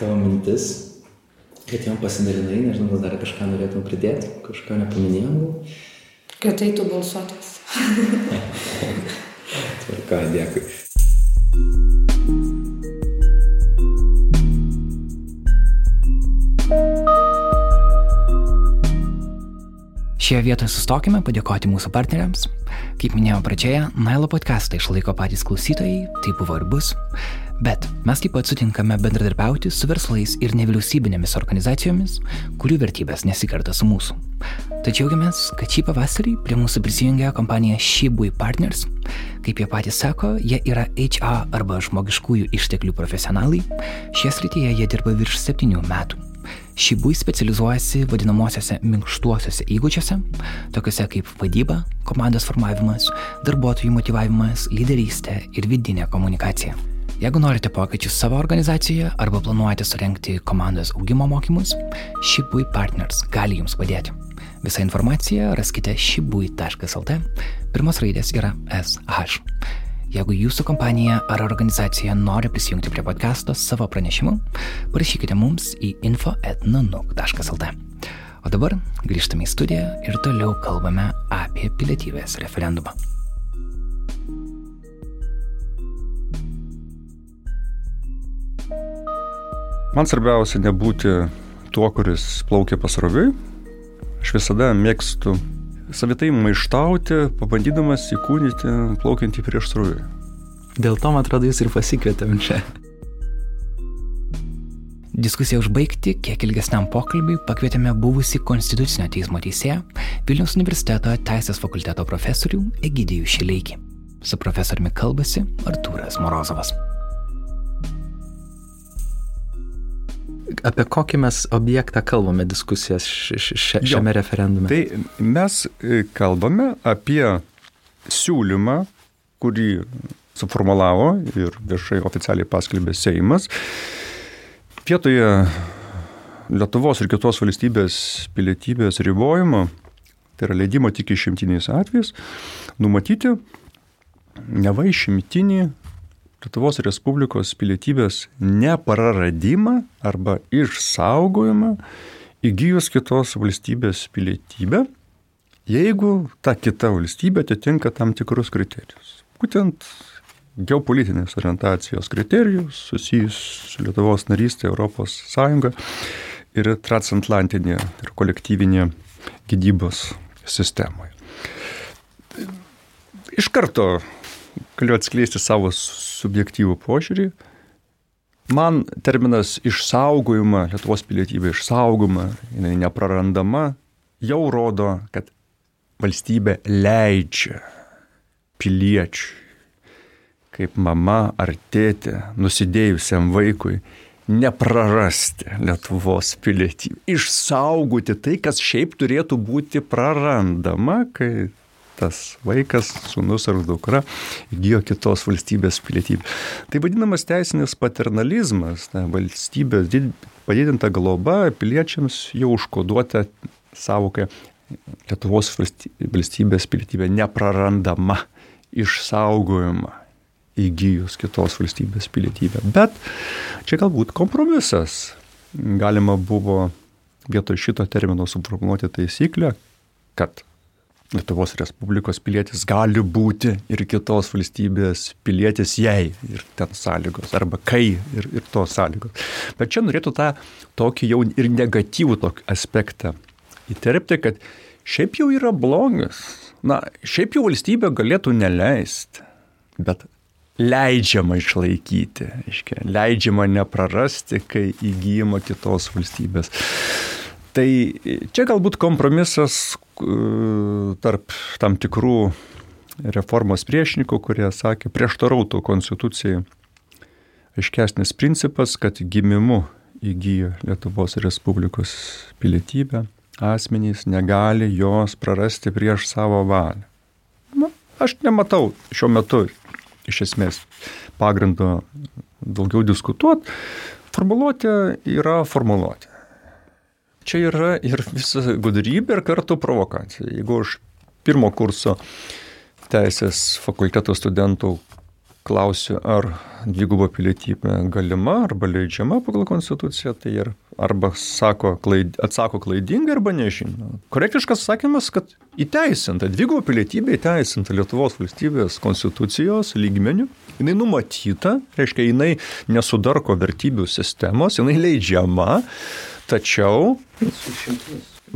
tavo mintis, kad jam pasidalinai, nežinau, gal dar kažką norėtum pridėti, kažką nepaminėjau. Kad eitų balsuotis. Tvarka, dėkui. Šioje vietoje sustokime padėkoti mūsų partneriams. Kaip minėjau pradžioje, Nailo podcastą išlaiko patys klausytojai, tai buvo ir bus. Bet mes taip pat sutinkame bendradarbiauti su verslais ir nevyriausybinėmis organizacijomis, kurių vertybės nesikerta su mūsų. Tad džiaugiamės, kad šį pavasarį prie mūsų prisijungė kompanija Shibui Partners. Kaip jie patys sako, jie yra HR arba žmogiškųjų išteklių profesionalai. Šie srityje jie dirba virš septynių metų. Šibui specializuojasi vadinamosiose minkštuosiuose įgūdžiuose, tokiuose kaip vadyba, komandos formavimas, darbuotojų motivavimas, lyderystė ir vidinė komunikacija. Jeigu norite pokyčių savo organizacijoje arba planuojate surenkti komandos augimo mokymus, Shibui Partners gali jums padėti. Visą informaciją raskite shibui.lt. Pirmos raidės yra SH. Jeigu jūsų kompanija ar organizacija nori prisijungti prie podcast'o savo pranešimu, parašykite mums į info.nanuk.lt. O dabar grįžtame į studiją ir toliau kalbame apie pilietybės referendumą. Man svarbiausia nebūti tuo, kuris plaukia pasroviui. Aš visada mėgstu savitai maištauti, pabandydamas įkūnyti plaukiantį prieš srovę. Dėl to, man atrodo, jūs ir pasikvietėm čia. Diskusiją užbaigti kiek ilgesniam pokalbiui pakvietėme buvusi Konstitucinio teismo teisėją Vilniaus universiteto teisės fakulteto profesorių Egidijų Šileikį. Su profesoriumi kalbasi Artūras Morozovas. Apie kokį mes objektą kalbame diskusijas šiame jo, referendume? Tai mes e, kalbame apie siūlymą, kurį suformulavo ir viešai oficialiai paskelbė Seimas. Vietoje Lietuvos ir kitos valstybės pilietybės ribojimo, tai yra leidimo tik išimtiniais atvejais, numatyti neva išimtinį Lietuvos Respublikos pilietybės nepraradimą arba išsaugojimą įgyjus kitos valstybės pilietybę, jeigu ta kita valstybė atitinka tam tikrus kriterijus. Būtent geopolitinės orientacijos kriterijus susijus su Lietuvos narystė Europos Sąjunga ir transatlantinė ir kolektyvinė gydybos sistemoje. Iš karto galiu atskleisti savo subjektyvų požiūrį. Man terminas išsaugojama, Lietuvos pilietybė išsaugoma, jinai neprarandama, jau rodo, kad valstybė leidžia piliečiui, kaip mama ar tėtė, nusidėjusiam vaikui, neprarasti Lietuvos pilietybę. Išsaugoti tai, kas šiaip turėtų būti prarandama, kai tas vaikas, sunus ar dukra įgyjo kitos valstybės pilietybę. Tai vadinamas teisinis paternalizmas, ta, valstybės padidinta globa piliečiams jau užkoduota savokai Lietuvos valstybės pilietybė neprarandama, išsaugojama įgyjus kitos valstybės pilietybę. Bet čia galbūt kompromisas. Galima buvo vietoj šito termino suformuoluoti taisyklę, kad Lietuvos Respublikos pilietis gali būti ir kitos valstybės pilietis jei ir ten sąlygos, arba kai ir, ir tos sąlygos. Bet čia norėtų tą tokį jau ir negatyvų tokį aspektą įterpti, kad šiaip jau yra blogas. Na, šiaip jau valstybė galėtų neleisti, bet leidžiama išlaikyti, aiškia, leidžiama neprarasti, kai įgyjama kitos valstybės. Tai čia galbūt kompromisas tarp tam tikrų reformos priešininkų, kurie sakė, prieštarautų konstitucijai aiškesnis principas, kad gimimu įgyja Lietuvos Respublikos pilietybę, asmenys negali jos prarasti prieš savo valią. Na, aš nematau šiuo metu iš esmės pagrindo daugiau diskutuoti. Formuluotė yra formuluotė čia yra ir visa gudrybė ir kartu provokacija. Jeigu aš pirmo kurso teisės fakulteto studentų klausiu, ar dvigubo pilietybė galima arba leidžiama pagal konstituciją, tai ir arba sako, klaid, atsako klaidingai arba nežino. Korektiškas sakymas, kad įteisinta, dvigubo pilietybė įteisinta Lietuvos valstybės konstitucijos lygmenių, jinai numatyta, reiškia, jinai nesudarko vertybių sistemos, jinai leidžiama, Tačiau,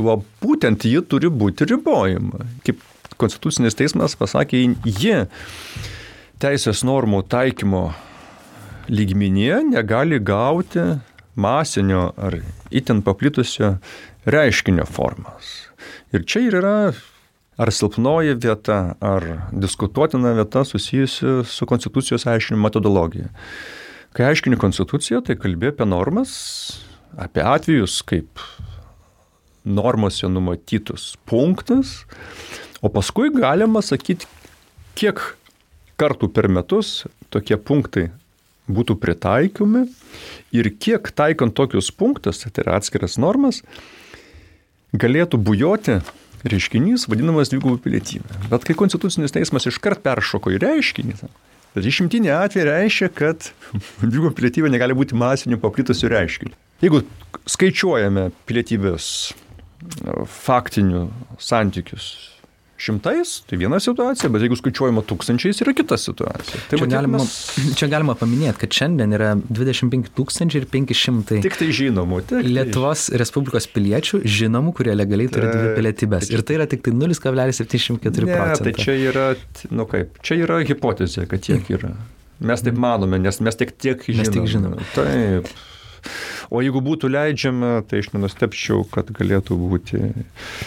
va, būtent ji turi būti ribojama. Kaip Konstitucinis teismas pasakė, ji teisės normų taikymo lygmenyje negali gauti masinio ar itin paplitusio reiškinio formas. Ir čia ir yra ar silpnoji vieta, ar diskutuotina vieta susijusi su konstitucijos aiškinimo metodologija. Kai aiškini konstituciją, tai kalbė apie normas, apie atvejus kaip normose numatytus punktus, o paskui galima sakyti, kiek kartų per metus tokie punktai būtų pritaikomi ir kiek taikant tokius punktus, tai yra atskiras normas, galėtų bujoti reiškinys vadinamas dvigubų pilietybė. Bet kai Konstitucinis teismas iškart peršoko į reiškinį, bet išimtinė atveju reiškia, kad dvigubų pilietybė negali būti masiniu paplitusiu reiškiniu. Jeigu skaičiuojame pilietybės e, faktinių santykius šimtais, tai viena situacija, bet jeigu skaičiuojama tūkstančiais, yra kita situacija. Tai čia, galima, mes... čia galima paminėti, kad šiandien yra 25 tūkstančiai ir 500. Tik tai žinomų. Tik tai Lietuvos Respublikos piliečių žinomų, kurie legaliai turi dvi pilietybės. Ir tai yra tik tai 0,74 procentai. Tai čia yra, nu kaip, čia yra hipotezė, kad tiek yra. Mes taip manome, nes mes tik tiek žinome. Mes tik žinome. Taip. O jeigu būtų leidžiama, tai aš nenustepčiau, kad galėtų būti.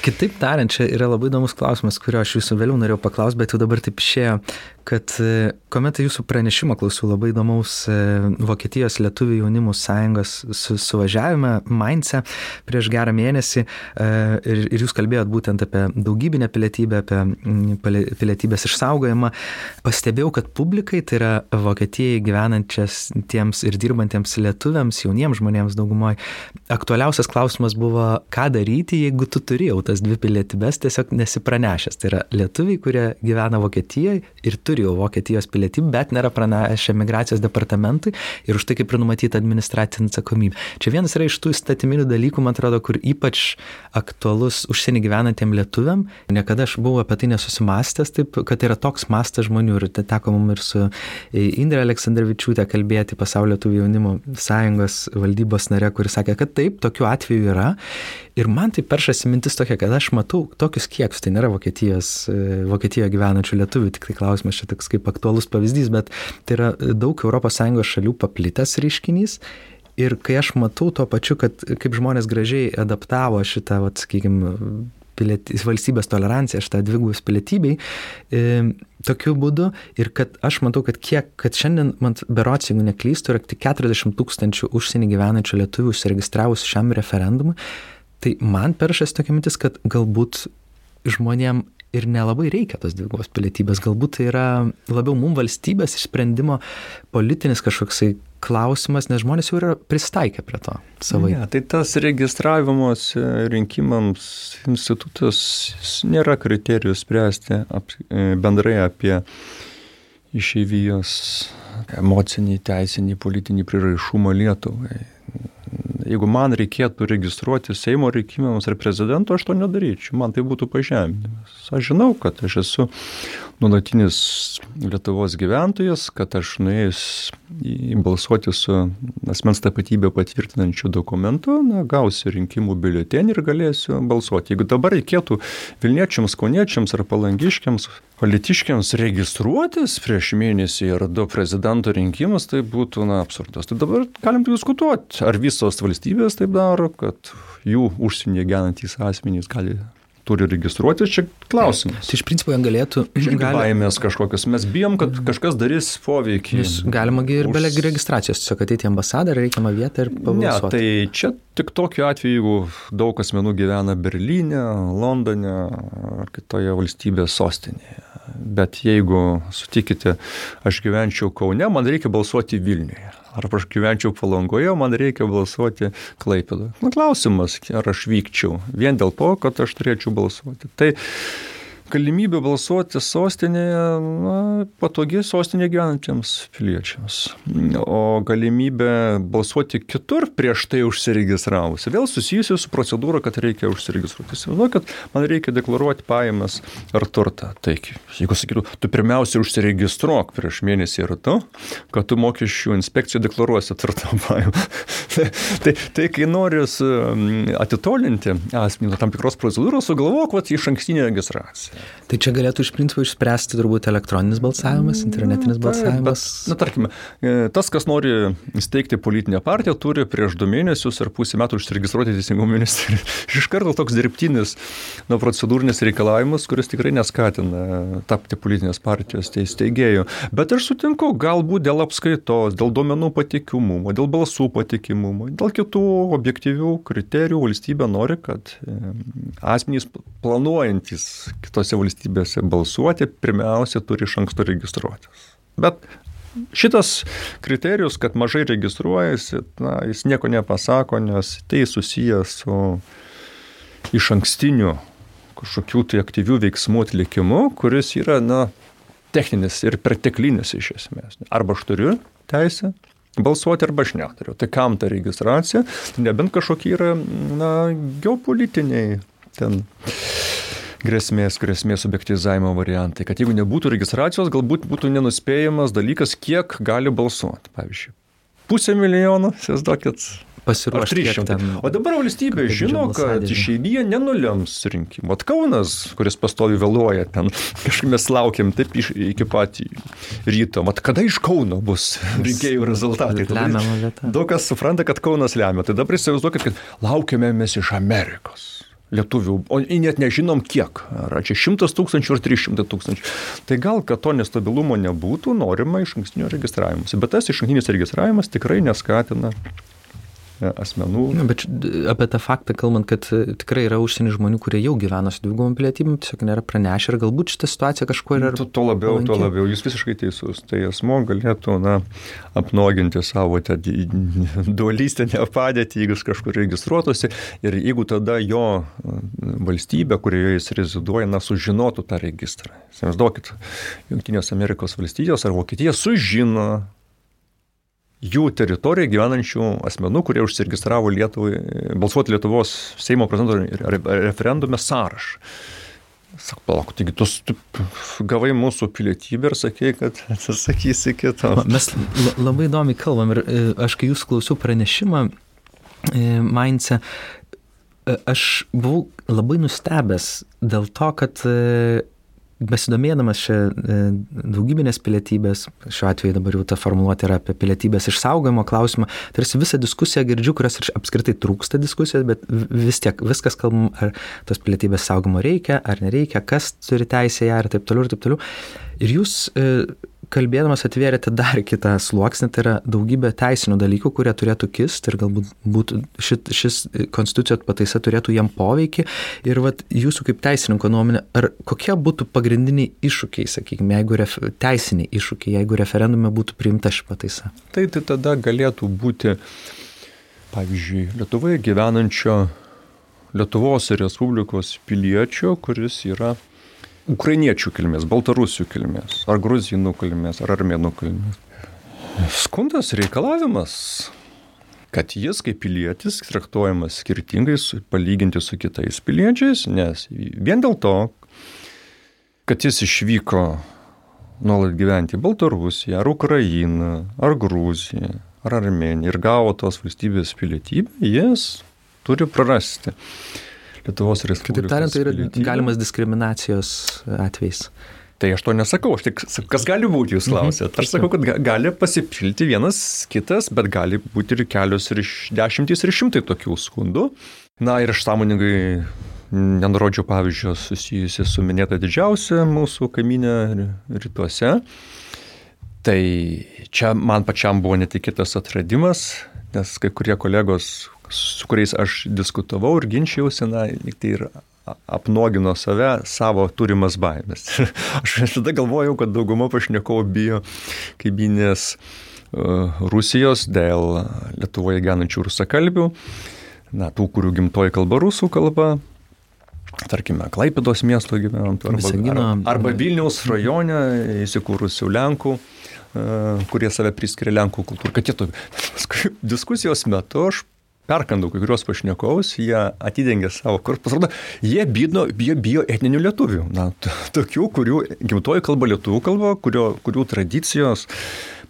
Kitaip tariant, čia yra labai įdomus klausimas, kurio aš jūsų vėliau norėjau paklausti, bet jau dabar taip išėjo, kad e, kuomet jūsų pranešimo klausiau labai įdomaus e, Vokietijos lietuvių jaunimų sąjungos su, suvažiavime Maince prieš gerą mėnesį e, ir, ir jūs kalbėjot būtent apie daugybinę pilietybę, apie pilietybės išsaugojimą, pastebėjau, kad publikai, tai yra Vokietijai gyvenančias tiems ir dirbantiems lietuviams, jauniems žmonėms daugumoje, aktualiausias klausimas buvo, ką daryti, jeigu tu turi jau tas dvi pilietybės, tiesiog nesipranešęs. Tai yra lietuviai, kurie gyvena Vokietijoje ir jau Vokietijos pilietybę, bet nėra pranešę migracijos departamentui ir už tai kaip ir numatyta administracinė atsakomybė. Čia vienas yra iš tų įstatyminių dalykų, man atrodo, kur ypač aktualus užsienį gyvenantiem lietuviam. Niekada aš buvau apie tai nesusimastęs, taip, kad yra toks mastas žmonių ir tai teko mums ir su Indrė Aleksandrvičiūtė kalbėti pasaulio lietuvių jaunimo sąjungos valdybos nare, kuris sakė, kad taip, tokių atvejų yra. Ir man tai peršasi mintis tokia, kad aš matau tokius kiekius, tai nėra Vokietijos, Vokietijoje gyvenančių lietuvių, tik tai klausimas čia toks kaip aktualus pavyzdys, bet tai yra daug ES šalių paplitęs reiškinys. Ir kai aš matau tuo pačiu, kad kaip žmonės gražiai adaptavo šitą, vat, sakykime, pilietys, valstybės toleranciją, šitą dvigubus pilietybei, e, tokiu būdu ir kad aš matau, kad kiek, kad šiandien, man berots, jeigu neklystu, yra tik 40 tūkstančių užsienį gyvenančių lietuvių užsiregistravusių šiam referendumui, tai man peršas tokia mintis, kad galbūt žmonėm ir nelabai reikia tos dvigubos pilietybės. Galbūt tai yra labiau mums valstybės išsprendimo politinis kažkoksai klausimas, nes žmonės jau yra pristaikę prie to savai. Ne, tai tas registravimos rinkimams institutas nėra kriterijus spręsti ap, bendrai apie išeivijos emocinį, teisinį, politinį priraišumą Lietuvai. Jeigu man reikėtų registruoti Seimo rinkimams ar prezidento, aš to nedaryčiau. Man tai būtų pažeminimas. Aš žinau, kad aš esu nuolatinis Lietuvos gyventojas, kad aš nuėjęs į balsuoti su asmens tapatybę patvirtinančiu dokumentu, na, gausiu rinkimų biuletenį ir galėsiu balsuoti. Jeigu dabar reikėtų Vilniečiams, Kauniečiams ar Palangiškiams politiškiams registruotis prieš mėnesį ar du prezidento rinkimus, tai būtų na, absurdas. Tai dabar galim diskutuoti, ar visos valstybės taip daro, kad jų užsienyje gyvenantys asmenys gali turi registruotis, čia klausimas. Tai iš principo jie galėtų... Gali... Baimės kažkokios, mes bijom, kad kažkas darys poveikį. Jūs galima ir be Už... registracijos, tiesiog ateiti į ambasadą, reikiamą vietą ir pabalsuoti. Ne, tai čia tik tokiu atveju, jeigu daug asmenų gyvena Berlyne, Londone ar kitoje valstybės sostinėje. Bet jeigu sutikite, aš gyvenčiau Kaune, man reikia balsuoti Vilniuje ar aš gyvenčiau palangoje, man reikia balsuoti Klaipėdoje. Na, klausimas, ar aš vykčiau vien dėl to, kad aš turėčiau balsuoti. Tai galimybė balsuoti sostinėje na, patogi sostinėje gyvenantiems piliečiams. O galimybė balsuoti kitur prieš tai užsiregistravus vėl susijusi su procedūra, kad reikia užsiregistruoti. Įsivaizduoju, kad man reikia deklaruoti pajamas ar turtą. Tai jeigu sakytų, tu pirmiausia užsiregistruok prieš mėnesį ir tu, kad tu mokesčių inspekcijų deklaruosi turtą pajamą. tai, tai, tai kai nori atitolinti asmenį nuo tam tikros procedūros, sugalvok vat, iš ankstinį registraciją. Tai čia galėtų iš principo išspręsti turbūt elektroninis balsavimas, internetinis balsavimas. Bet, na, tarkime, e, tas, kas nori įsteigti politinę partiją, turi prieš du mėnesius ar pusę metų užsiregistruoti teisingumo ministeriją. Iš karto toks dirbtinis nu, procedūrinis reikalavimas, kuris tikrai neskatina tapti politinės partijos teisėjų. Bet aš sutinku, galbūt dėl apskaitos, dėl duomenų patikimumo, dėl balsų patikimumo, dėl kitų objektyvių kriterijų valstybė nori, kad asmenys planuojantis kitos kitose valstybėse balsuoti, pirmiausia turi iš anksto registruotis. Bet šitas kriterijus, kad mažai registruojasi, na, jis nieko nepasako, nes tai susijęs su iš ankstiniu kažkokių tai aktyvių veiksmų atlikimu, kuris yra, na, techninis ir perteklinis iš esmės. Arba aš turiu teisę balsuoti, arba aš neturiu. Tai kam ta registracija? Tai nebent kažkokie yra, na, geopolitiniai ten grėsmės, grėsmės objektivizavimo variantai, kad jeigu nebūtų registracijos, galbūt būtų nenuspėjamas dalykas, kiek gali balsuoti. Pavyzdžiui, pusę milijono, įsivaizduokit, pasiruošti. O dabar valstybė žino, kad išeivyje nenulems rinkimų. Vat Kaunas, kuris pastovi vėluoja ten, kažkaip mes laukiam taip iš, iki pat ryto. Vat kada iš Kauno bus rinkėjų rezultatai? Daug kas supranta, kad Kaunas lemia. Tai dabar įsivaizduokit, kad laukiame mes iš Amerikos lietuvių, o net nežinom kiek, ar čia šimtas tūkstančių ar trys šimtai tūkstančių. Tai gal, kad to nestabilumo nebūtų, norima iš ankstinio registravimus. Bet tas iš ankstinis registravimas tikrai neskatina asmenų. Na, bet apie tą faktą kalbant, kad e, tikrai yra užsienio žmonių, kurie jau gyvena su dvigubom pilietybėm, tiesiog nėra pranešę ir galbūt šitą situaciją kažkuo yra. Tuo, tuo labiau, tuo labiau, jūs visiškai teisus. Tai asmo galėtų, na, apnoginti savo tą dualistinę padėtį, jeigu jis kažkur registruotųsi ir jeigu tada jo e, valstybė, kurioje jis reziduoja, na, sužinotų tą registrą. Įsivaizduokit, Junktinės Amerikos valstijos ar Vokietija sužino jų teritorijoje gyvenančių asmenų, kurie užsiregistravo Lietuvai, balsuoti Lietuvos Seimo prezidento referendume sąrašą. Sak, palauk, taigi tu, tu gavai mūsų pilietybę ir sakei, kad atsisakysi kitą. Mes labai įdomiai kalbam ir e, aš, kai jūs klausiau pranešimą e, Maince, e, aš buvau labai nustebęs dėl to, kad besidomėdamas čia e, daugybinės pilietybės, šiuo atveju dabar jau ta formuluotė yra apie pilietybės išsaugojimo klausimą, tarsi visą diskusiją girdžiu, kurios ir apskritai trūksta diskusijos, bet vis tiek viskas kalbam, ar tos pilietybės saugomo reikia, ar nereikia, kas turi teisę ją ir taip toliau ir taip toliau. Ir jūs e, kalbėdamas atvėrėte dar kitą sluoksnį, tai yra daugybė teisinių dalykų, kurie turėtų kisti ir galbūt būtų, šit, šis konstitucijos pataisa turėtų jam poveikį. Ir vat, jūsų kaip teisininko nuomonė, ar kokie būtų pagrindiniai iššūkiai, sakykime, jeigu ref, teisiniai iššūkiai, jeigu referendume būtų priimta ši pataisa? Tai, tai tada galėtų būti, pavyzdžiui, Lietuvoje gyvenančio Lietuvos Respublikos piliečio, kuris yra ukrainiečių kilmės, baltarusių kilmės, ar gruzinų kilmės, ar armėnų kilmės. Skundas reikalavimas, kad jis kaip pilietis traktuojamas skirtingai palyginti su kitais piliečiais, nes vien dėl to, kad jis išvyko nuolat gyventi į Baltarusiją, ar Ukrainą, ar Gruziją, ar Armeniją ir gavo tos valstybės pilietybę, jis turi prarasti Lietuvos Respublikos. Kitaip tariant, tai yra galimas diskriminacijos atvejs. Tai aš to nesakau, aš tik, kas gali būti, jūs klausėt. Aš sakau, kad ga- gali pasipilti vienas kitas, bet gali būti ir kelios ir dešimtys ir šimtai tokių skundų. Na ir aš sąmoningai nenurodžiau pavyzdžio susijusi su minėta didžiausia mūsų kaiminė rytuose. Tai čia man pačiam buvo netikėtas atradimas, nes kai kurie kolegos, su kuriais aš diskutavau ir ginčiausi, na, tai ir apnuogino save savo turimas baimės. Aš visada galvojau, kad dauguma pašnekovų bijo kaiminės uh, Rusijos dėl Lietuvoje gyvenančių rusakalbių, na, tų, kurių gimtoji kalba rusų kalba, tarkime, Klaipidos miesto gyvenantų arba, arba Vilniaus rajone įsikūrusių Lenkų uh, kurie save priskiria Lenkų kultūrai. Kad jie to... Diskusijos metu aš perkandau kai kurios pašnekovus, jie atidengė savo, kur pasirodo, jie bijo, bijo, bijo etninių lietuvių. Na, tokių, kurių gimtoji kalba lietuvų kalba, kurio, kurių tradicijos,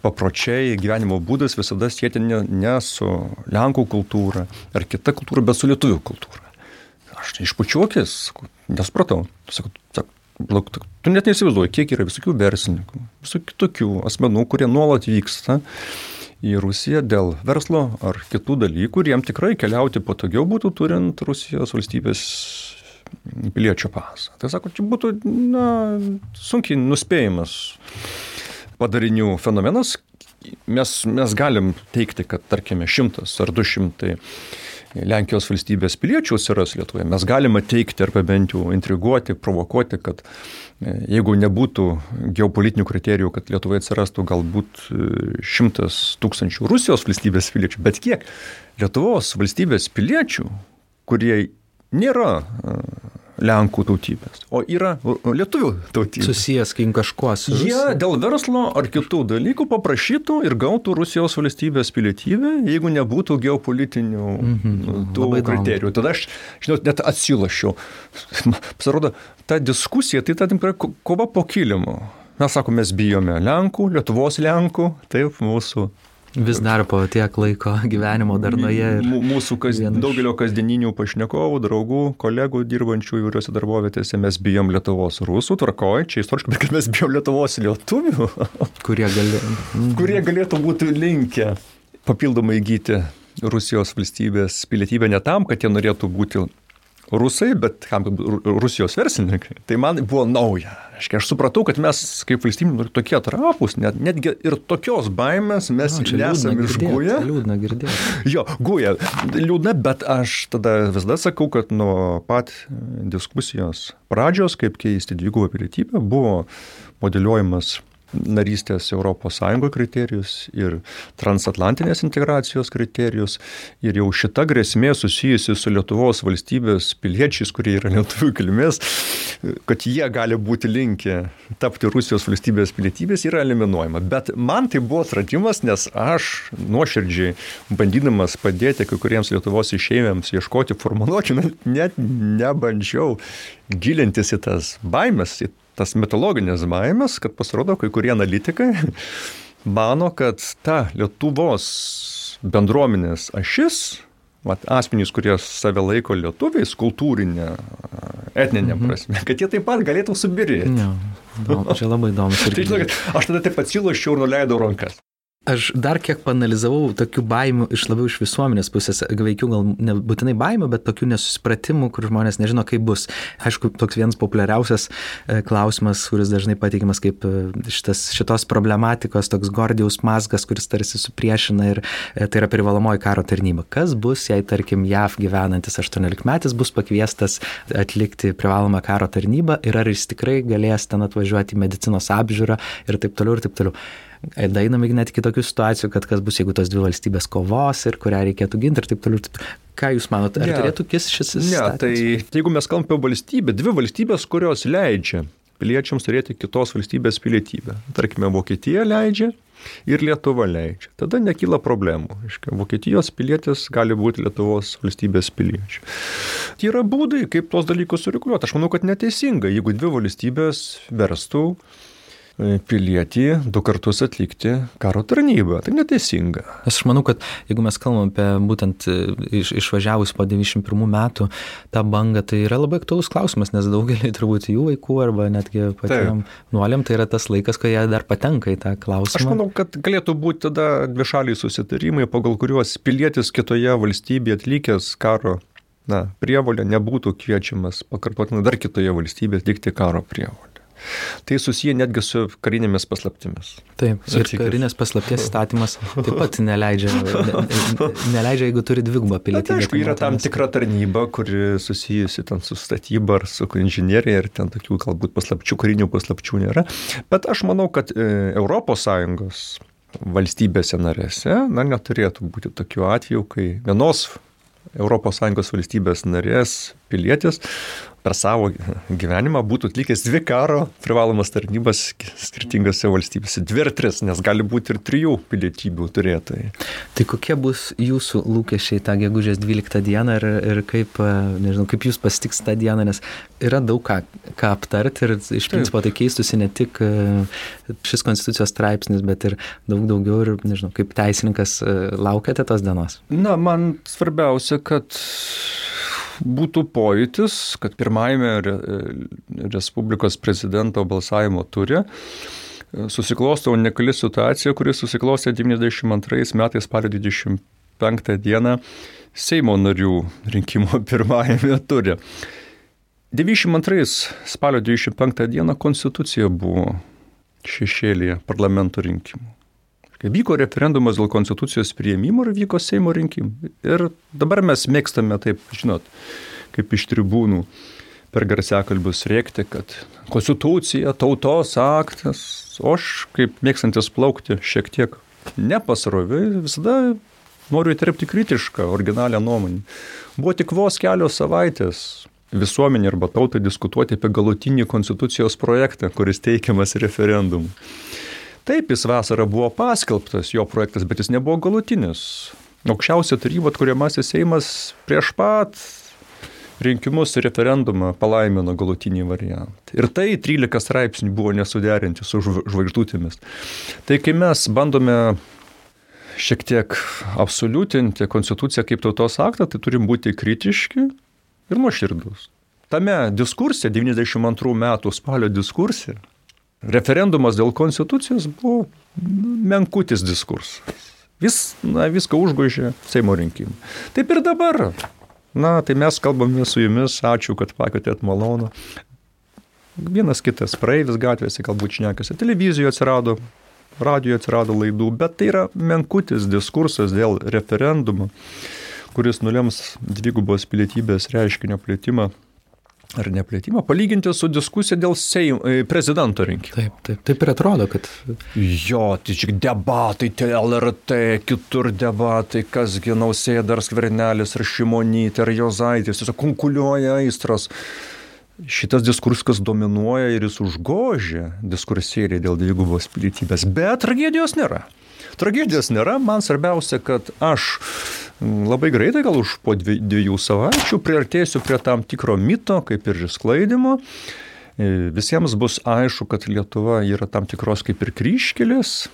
papročiai, gyvenimo būdas visada sėti ne, ne su Lenkų kultūra ar kita kultūra, bet su lietuvių kultūra. Aš išpučiuokis, sakau, nespratau. Sakau, sak, lauk, tu- net neįsivaizduoji, kiek yra visokių verslininkų, visokių kitokių asmenų, kurie nuolat vyksta į Rusiją dėl verslo ar kitų dalykų ir jiem tikrai keliauti patogiau būtų turint Rusijos valstybės piliečio pasą. Tai sako, čia būtų na, sunkiai nuspėjimas padarinių fenomenas. Mes, mes galim teikti, kad tarkime šimtas ar du šimtai Lenkijos valstybės piliečių atsiras Lietuvoje. Mes galime teikti arba bent jau intriguoti, provokuoti, kad e, jeigu nebūtų geopolitinių kriterijų, kad Lietuvoje atsirastų galbūt e, šimtas tūkstančių Rusijos valstybės piliečių, bet kiek Lietuvos valstybės piliečių, kurie nėra e, Lenkų tautybės, o yra lietuvių tautybės. Susijęs kai kažkuo su Jie Rusija. dėl verslo ar kitų dalykų paprašytų ir gautų Rusijos valstybės pilietybę, jeigu nebūtų geopolitinių Mhm. Labai įdomu. kriterijų. Tada aš, žinot, net atsilašiau. Pasirodo, ta diskusija, tai ta kova po kilimu. Mes sakome, mes bijome Lenkų, Lietuvos Lenkų, taip mūsų Vis dar po tiek laiko gyvenimo darnoje. ir Mū- Mūsų kas, vienas iš- daugelio kasdieninių pašnekovų, draugų, kolegų dirbančių įvairiuose darbovietėse mes bijom Lietuvos rusų, tvarkoj, čia istoriškai, bet mes bijom Lietuvos lietuvių, kurie gali. kurie galėtų būti linkę papildomai įgyti Rusijos valstybės pilietybę ne tam, kad jie norėtų būti rusai, bet kam Rusijos verslininkai. Tai man buvo nauja. Aiškiai, aš supratau, kad mes kaip valstybė tokie trapus, net, netgi ir tokios baimės mes O, čia liūdna nesame išguję. Liūdna girdėti. Jo, guja, liūdna, bet aš tada visada sakau, kad nuo pat diskusijos pradžios, kaip keisti dvigubą pilietybę, buvo modeliuojamas narystės ES kriterijus ir transatlantinės integracijos kriterijus. Ir jau šita grėsmė susijusi su Lietuvos valstybės piliečiais, kurie yra lietuvių kilmės, kad jie gali būti linkę tapti Rusijos valstybės pilietybės, yra eliminuojama. Bet man tai buvo atradimas, nes aš nuoširdžiai bandydamas padėti kai kuriems Lietuvos išėjimams ieškoti formuluočių, net nebandžiau gilintis į tas baimės, į tas mitologinės baimės, kad pasirodo kai kurie analitikai mano, kad ta Lietuvos bendruomenės ašis, vat, asmenys, kurie save laiko lietuviais, kultūrinė, etninė Mhm. prasme, kad jie taip pat galėtų subirėti. Jo, įdomu, čia labai įdomu. Tai žinokit, aš tada taip atsilošiau ir nuleidau rankas. Aš dar kiek panalizavau tokių baimių iš labiau iš visuomenės pusės, veikiau gal nebūtinai baimių, bet tokių nesusipratimų, kur žmonės nežino, kaip bus. Aišku, toks vienas populiariausias e, klausimas, kuris dažnai patikimas kaip e, šitas, šitos problematikos, toks Gordijaus mazgas, kuris tarsi supriešina ir e, tai yra privalomoji karo tarnyba. Kas bus, jei, tarkim, JAV gyvenantis 18-metis bus pakviestas atlikti privalomą karo tarnybą ir ar jis tikrai galės ten atvažiuoti į medicinos apžiūrą ir taip toliau ir taip toliau. Dainame net iki tokių situacijų, kad kas bus, jeigu tos dvi valstybės kovos ir kurią reikėtų ginti ir taip toliau. ir taip. Ką Jūs manote, ar Ne. turėtų kis šis Ne, tai įstatymas? jeigu mes kalbame apie valstybę, dvi valstybės, kurios leidžia piliečiams turėti kitos valstybės pilietybę. Tarkime, Vokietija leidžia ir Lietuva leidžia. Tada nekyla problemų. Iškia, Vokietijos pilietis gali būti Lietuvos valstybės piliečiu. Tai yra būdai, kaip tuos dalykus sureguliuoti. Aš manau, kad neteisinga, jeigu dvi valstybės verstų pilietį du kartus atlikti karo tarnybą. Tai neteisinga. Aš manau, kad jeigu mes kalbam apie būtent e, iš, išvažiavus po 91 metų tą bangą, tai yra labai aktuolus klausimas, nes daugelį turbūt jų vaikų arba netgi patiem nuoliam tai yra tas laikas, kai jie dar patenka į tą klausimą. Aš manau, kad galėtų būti tada dvišaliai susitarimai, pagal kuriuos pilietis kitoje valstybėje atlikęs karo na, prievolę nebūtų kviečiamas pakartotinai dar kitoje valstybėje atlikti karo prievolę. Tai susiję netgi su karinėmis paslaptimis. Taip, ir karinės paslapties statymas taip pat neleidžia, ne, neleidžia jeigu turi dvigubą pilietybę. Aišku, yra tam tikra tarnyba, kuri susijusi ten su statyba ar su inžinierija ir ten tokių galbūt paslapčių, karinių paslapčių nėra. Bet aš manau, kad ES valstybėse narėse, na, neturėtų būti tokių atvejų, kai vienos ES valstybės narės pilietis per savo gyvenimą būtų atlikęs dvi karo privalomas tarnybas skirtingose valstybėse. Dvi ar tris, nes gali būti ir trijų pilietybių turėtojai. Tai kokie bus jūsų lūkesčiai tą gegužės 12 dieną ir, ir kaip, nežinau, kaip jūs pasitiks tą dieną, nes yra daug ką, ką aptarti ir iš principo tai keistusi ne tik šis konstitucijos straipsnis, bet ir daug daugiau ir, nežinau, kaip teisininkas laukiate tos dienos. Na, man svarbiausia, kad būtų pojūtis, kad pirmajame Respublikos prezidento balsavimo turi susiklosto unikali situacija, kuri susiklostė 92 metais spalio 25 dieną Seimo narių rinkimo pirmajame turi. 92 spalio 25 dieną konstitucija buvo šešėlėje parlamento rinkimų. Kai vyko referendumas dėl konstitucijos prieimimo ir vyko Seimo rinkimai. Ir dabar mes mėgstame taip, žinot, kaip iš tribūnų per garsiakalbius rėkti, kad konstitucija, tautos aktas, o aš kaip mėgstantis plaukti šiek tiek nepasroviai, visada noriu įterpti kritišką, originalią nuomonę. Buvo tik vos kelios savaitės visuomenė arba tautai diskutuoti apie galutinį konstitucijos projektą, kuris teikiamas referendumu. Taip, jis vasarą buvo paskelbtas, jo projektas, bet jis nebuvo galutinis. Aukščiausia taryba, atkuriamasis Seimas prieš pat rinkimus ir referendumą palaimino galutinį variantą. Ir tai 13 straipsnių buvo nesuderinti su žvaigždutėmis. Tai kai mes bandome šiek tiek absoliutinti konstituciją kaip tautos aktą, tai turim būti kritiški ir nuoširdus. Tame diskurse, 92 metų spalio diskurse, referendumas dėl konstitucijos buvo menkutis diskursas. Vis, na, viską užgožė Seimo rinkimai. Taip ir dabar. Na, tai mes kalbame su jumis, ačiū, kad pakvietėt malonu. Vienas kitas praeivis gatvėse galbūt šnekasi, televizijoje atsirado, radijoje atsirado laidų, bet tai yra menkutis diskursas dėl referendumo, kuris nulems dvigubos pilietybės reiškinio plėtimą ar neplėtimą, palyginti su diskusija dėl Seim, e, prezidento rinkimų. Taip, taip, taip ir atrodo, kad. Jo, tai čia debatai, tai LRT, kitur debatai, kasgi nausėda ar skvernelis, ar šimonytė, ar jozaitis, tiesiog konkuliuoja aistros. Šitas diskursas dominuoja ir jis užgožia diskursėlį dėl dvigubos pilietybės, bet tragedijos nėra. Tragedijos nėra, man svarbiausia, kad aš labai greitai, gal už po dviejų savaičių, priartėsiu prie tam tikro mito, kaip ir išsklaidimo. E, visiems bus aišku, kad Lietuva yra tam tikros kaip ir kryškelės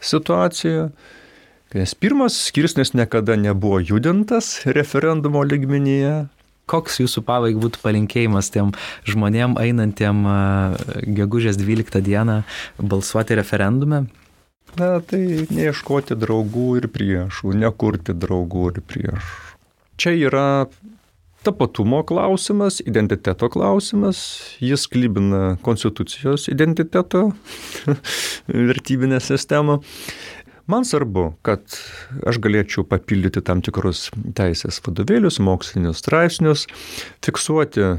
situacija. Nes pirmas skirsnis niekada nebuvo judintas referendumo ligmenyje. Koks jūsų pavaik būtų palinkėjimas tiem žmonėm einantiem gegužės 12 dieną balsuoti referendume? Na, tai neieškoti draugų ir priešų, nekurti draugų ir priešų. Čia yra tapatumo klausimas, identiteto klausimas, jis klybina konstitucijos identiteto vertybinę sistemą. Man svarbu, kad aš galėčiau papildyti tam tikrus teisės vadovėlius, mokslinius straipsnius, fiksuoti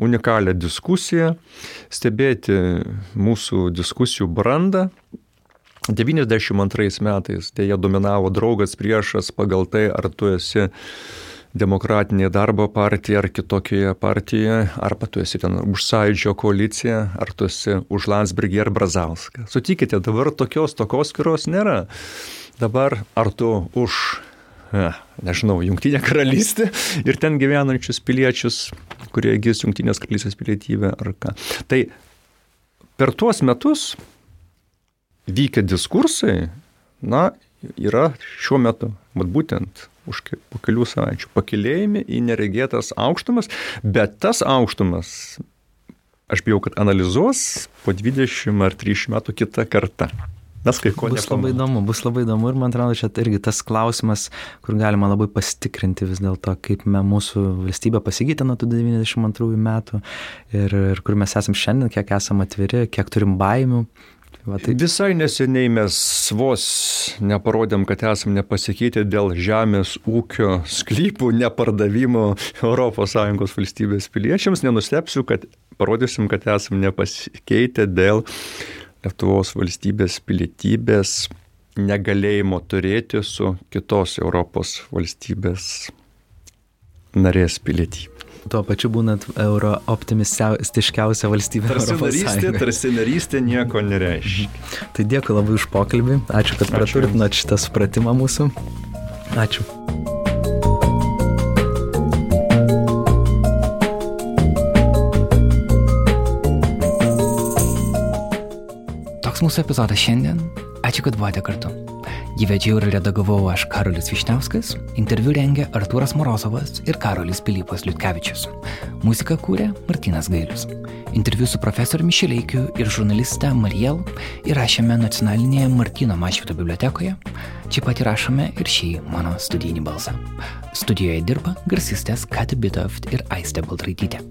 unikalią diskusiją, stebėti mūsų diskusijų brandą 92 metais dėja dominavo draugas priešas pagal tai, ar tu esi demokratinėje darbo partijoje ar kitokioje partijoje, arba tu esi ten už sąjūdžio koaliciją, ar tu esi už Landsbergį ar Brazauską. Sutikite, dabar tokios tokos skiros nėra. Dabar ar tu už ja, nežinau, Junktinė karalystė ir ten gyvenančius piliečius, kurie įgis Junktinės karalystės pilietybę ar ką. Tai per tuos metus vykę diskursai, na, yra šiuo metu, mat būtent už po kelių savaičių pakilėjami į neregėtas aukštumas, bet tas aukštumas, aš bijau, kad analizuos po 20 ar 30 metų kitą kartą. Mes kai ko bus labai įdomu, bus labai įdomu ir man atrodo, čia irgi tas klausimas, kur galima labai pasitikrinti vis dėlto, kaip mūsų valstybė pasikeitė nuo tų 92 metų ir, ir kur mes esam šiandien, kiek esam atviri, kiek turim baimių. Va, tai... Visai neseniai mes vos neparodėm, kad esam nepasikeitę dėl žemės ūkio sklypų nepardavimo ES valstybės piliečiams. Nenustepsiu, kad parodysim, kad esam nepasikeitę dėl Lietuvos valstybės pilietybės negalėjimo turėti su kitos Europos valstybės narės pilietybė. Tuo pačiu būnant euro optimistiškiausia valstybė. Tarsi narystė, tarsi narystė nieko nereiškia. Tai dėkui labai už pokalbį. Ačiū, kad praturtinat šitą supratimą mūsų. Ačiū. Toks mūsų epizodas šiandien. Ačiū, kad buvote kartu. Jį vedžiau ir redagavau aš Karolis Višniauskas, interviu rengė Artūras Morozovas ir Karolis Pilypas Liutkevičius. Muziką kūrė Martinas Gailius. Interviu su profesoriumi Šileikiu ir žurnaliste Mariel įrašėme nacionalinėje Martino Mašvito bibliotekoje. Čia pat įrašome ir šį mano studijinį balsą. Studijoje dirba garsistės Kati Bitoft ir Aistė Baltraitytė.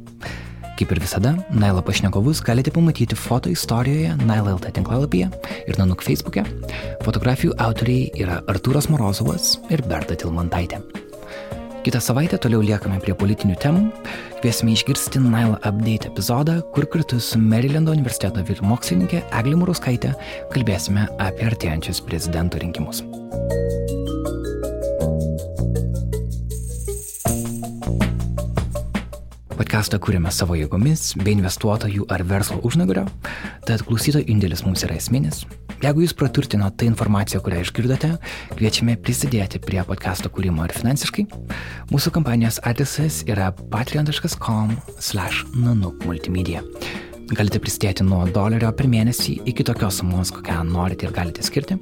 Kaip ir visada, Nailo pašnekovus galite pamatyti foto istorijoje Nailo.lt tinklalapyje ir Nanuk Facebook'e. Fotografijų autoriai yra Artūras Morozovas ir Berta Tilmantaitė. Kitą savaitę toliau liekame prie politinių temų. Kviesime išgirsti Nile Update epizodą, kur kartu su Marylando universiteto vyrmokslininkė Eglė Murauskaitė kalbėsime apie artėjančius prezidento rinkimus. Podcastą kūrėme savo jėgomis, be investuotojų ar verslo užnagario, tad klausytojų indėlis mums yra esminis. Jeigu jūs praturtino tą informaciją, kurią išgirdote, kviečiame prisidėti prie podcast'o kūrimo ir finansiškai. Mūsų kampanijos adresas yra patreon.com/nanuk multimedia. Galite prisidėti nuo dolerio per mėnesį iki tokios sumos, kokią norite ir galite skirti.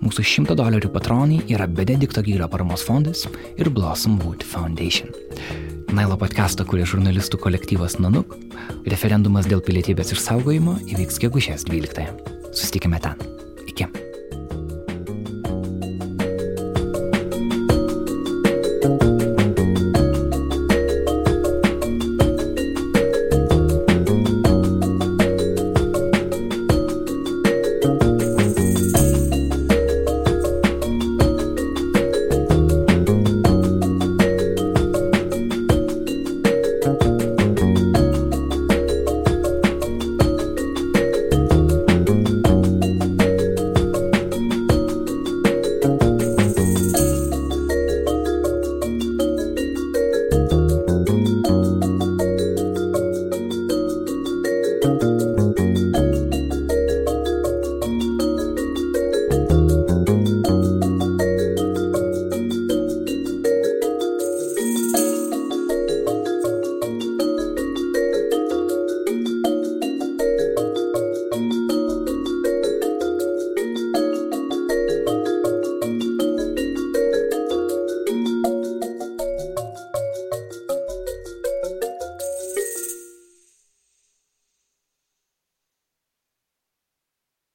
Mūsų 100 dolerių patronai yra Benedikto Gylio paramos fondas ir Blossom Wood Foundation. Nailo podcastą kuria žurnalistų kolektyvas Nanuk. Referendumas dėl pilietybės išsaugojimo įvyks gegužės 12. Susitikime ten.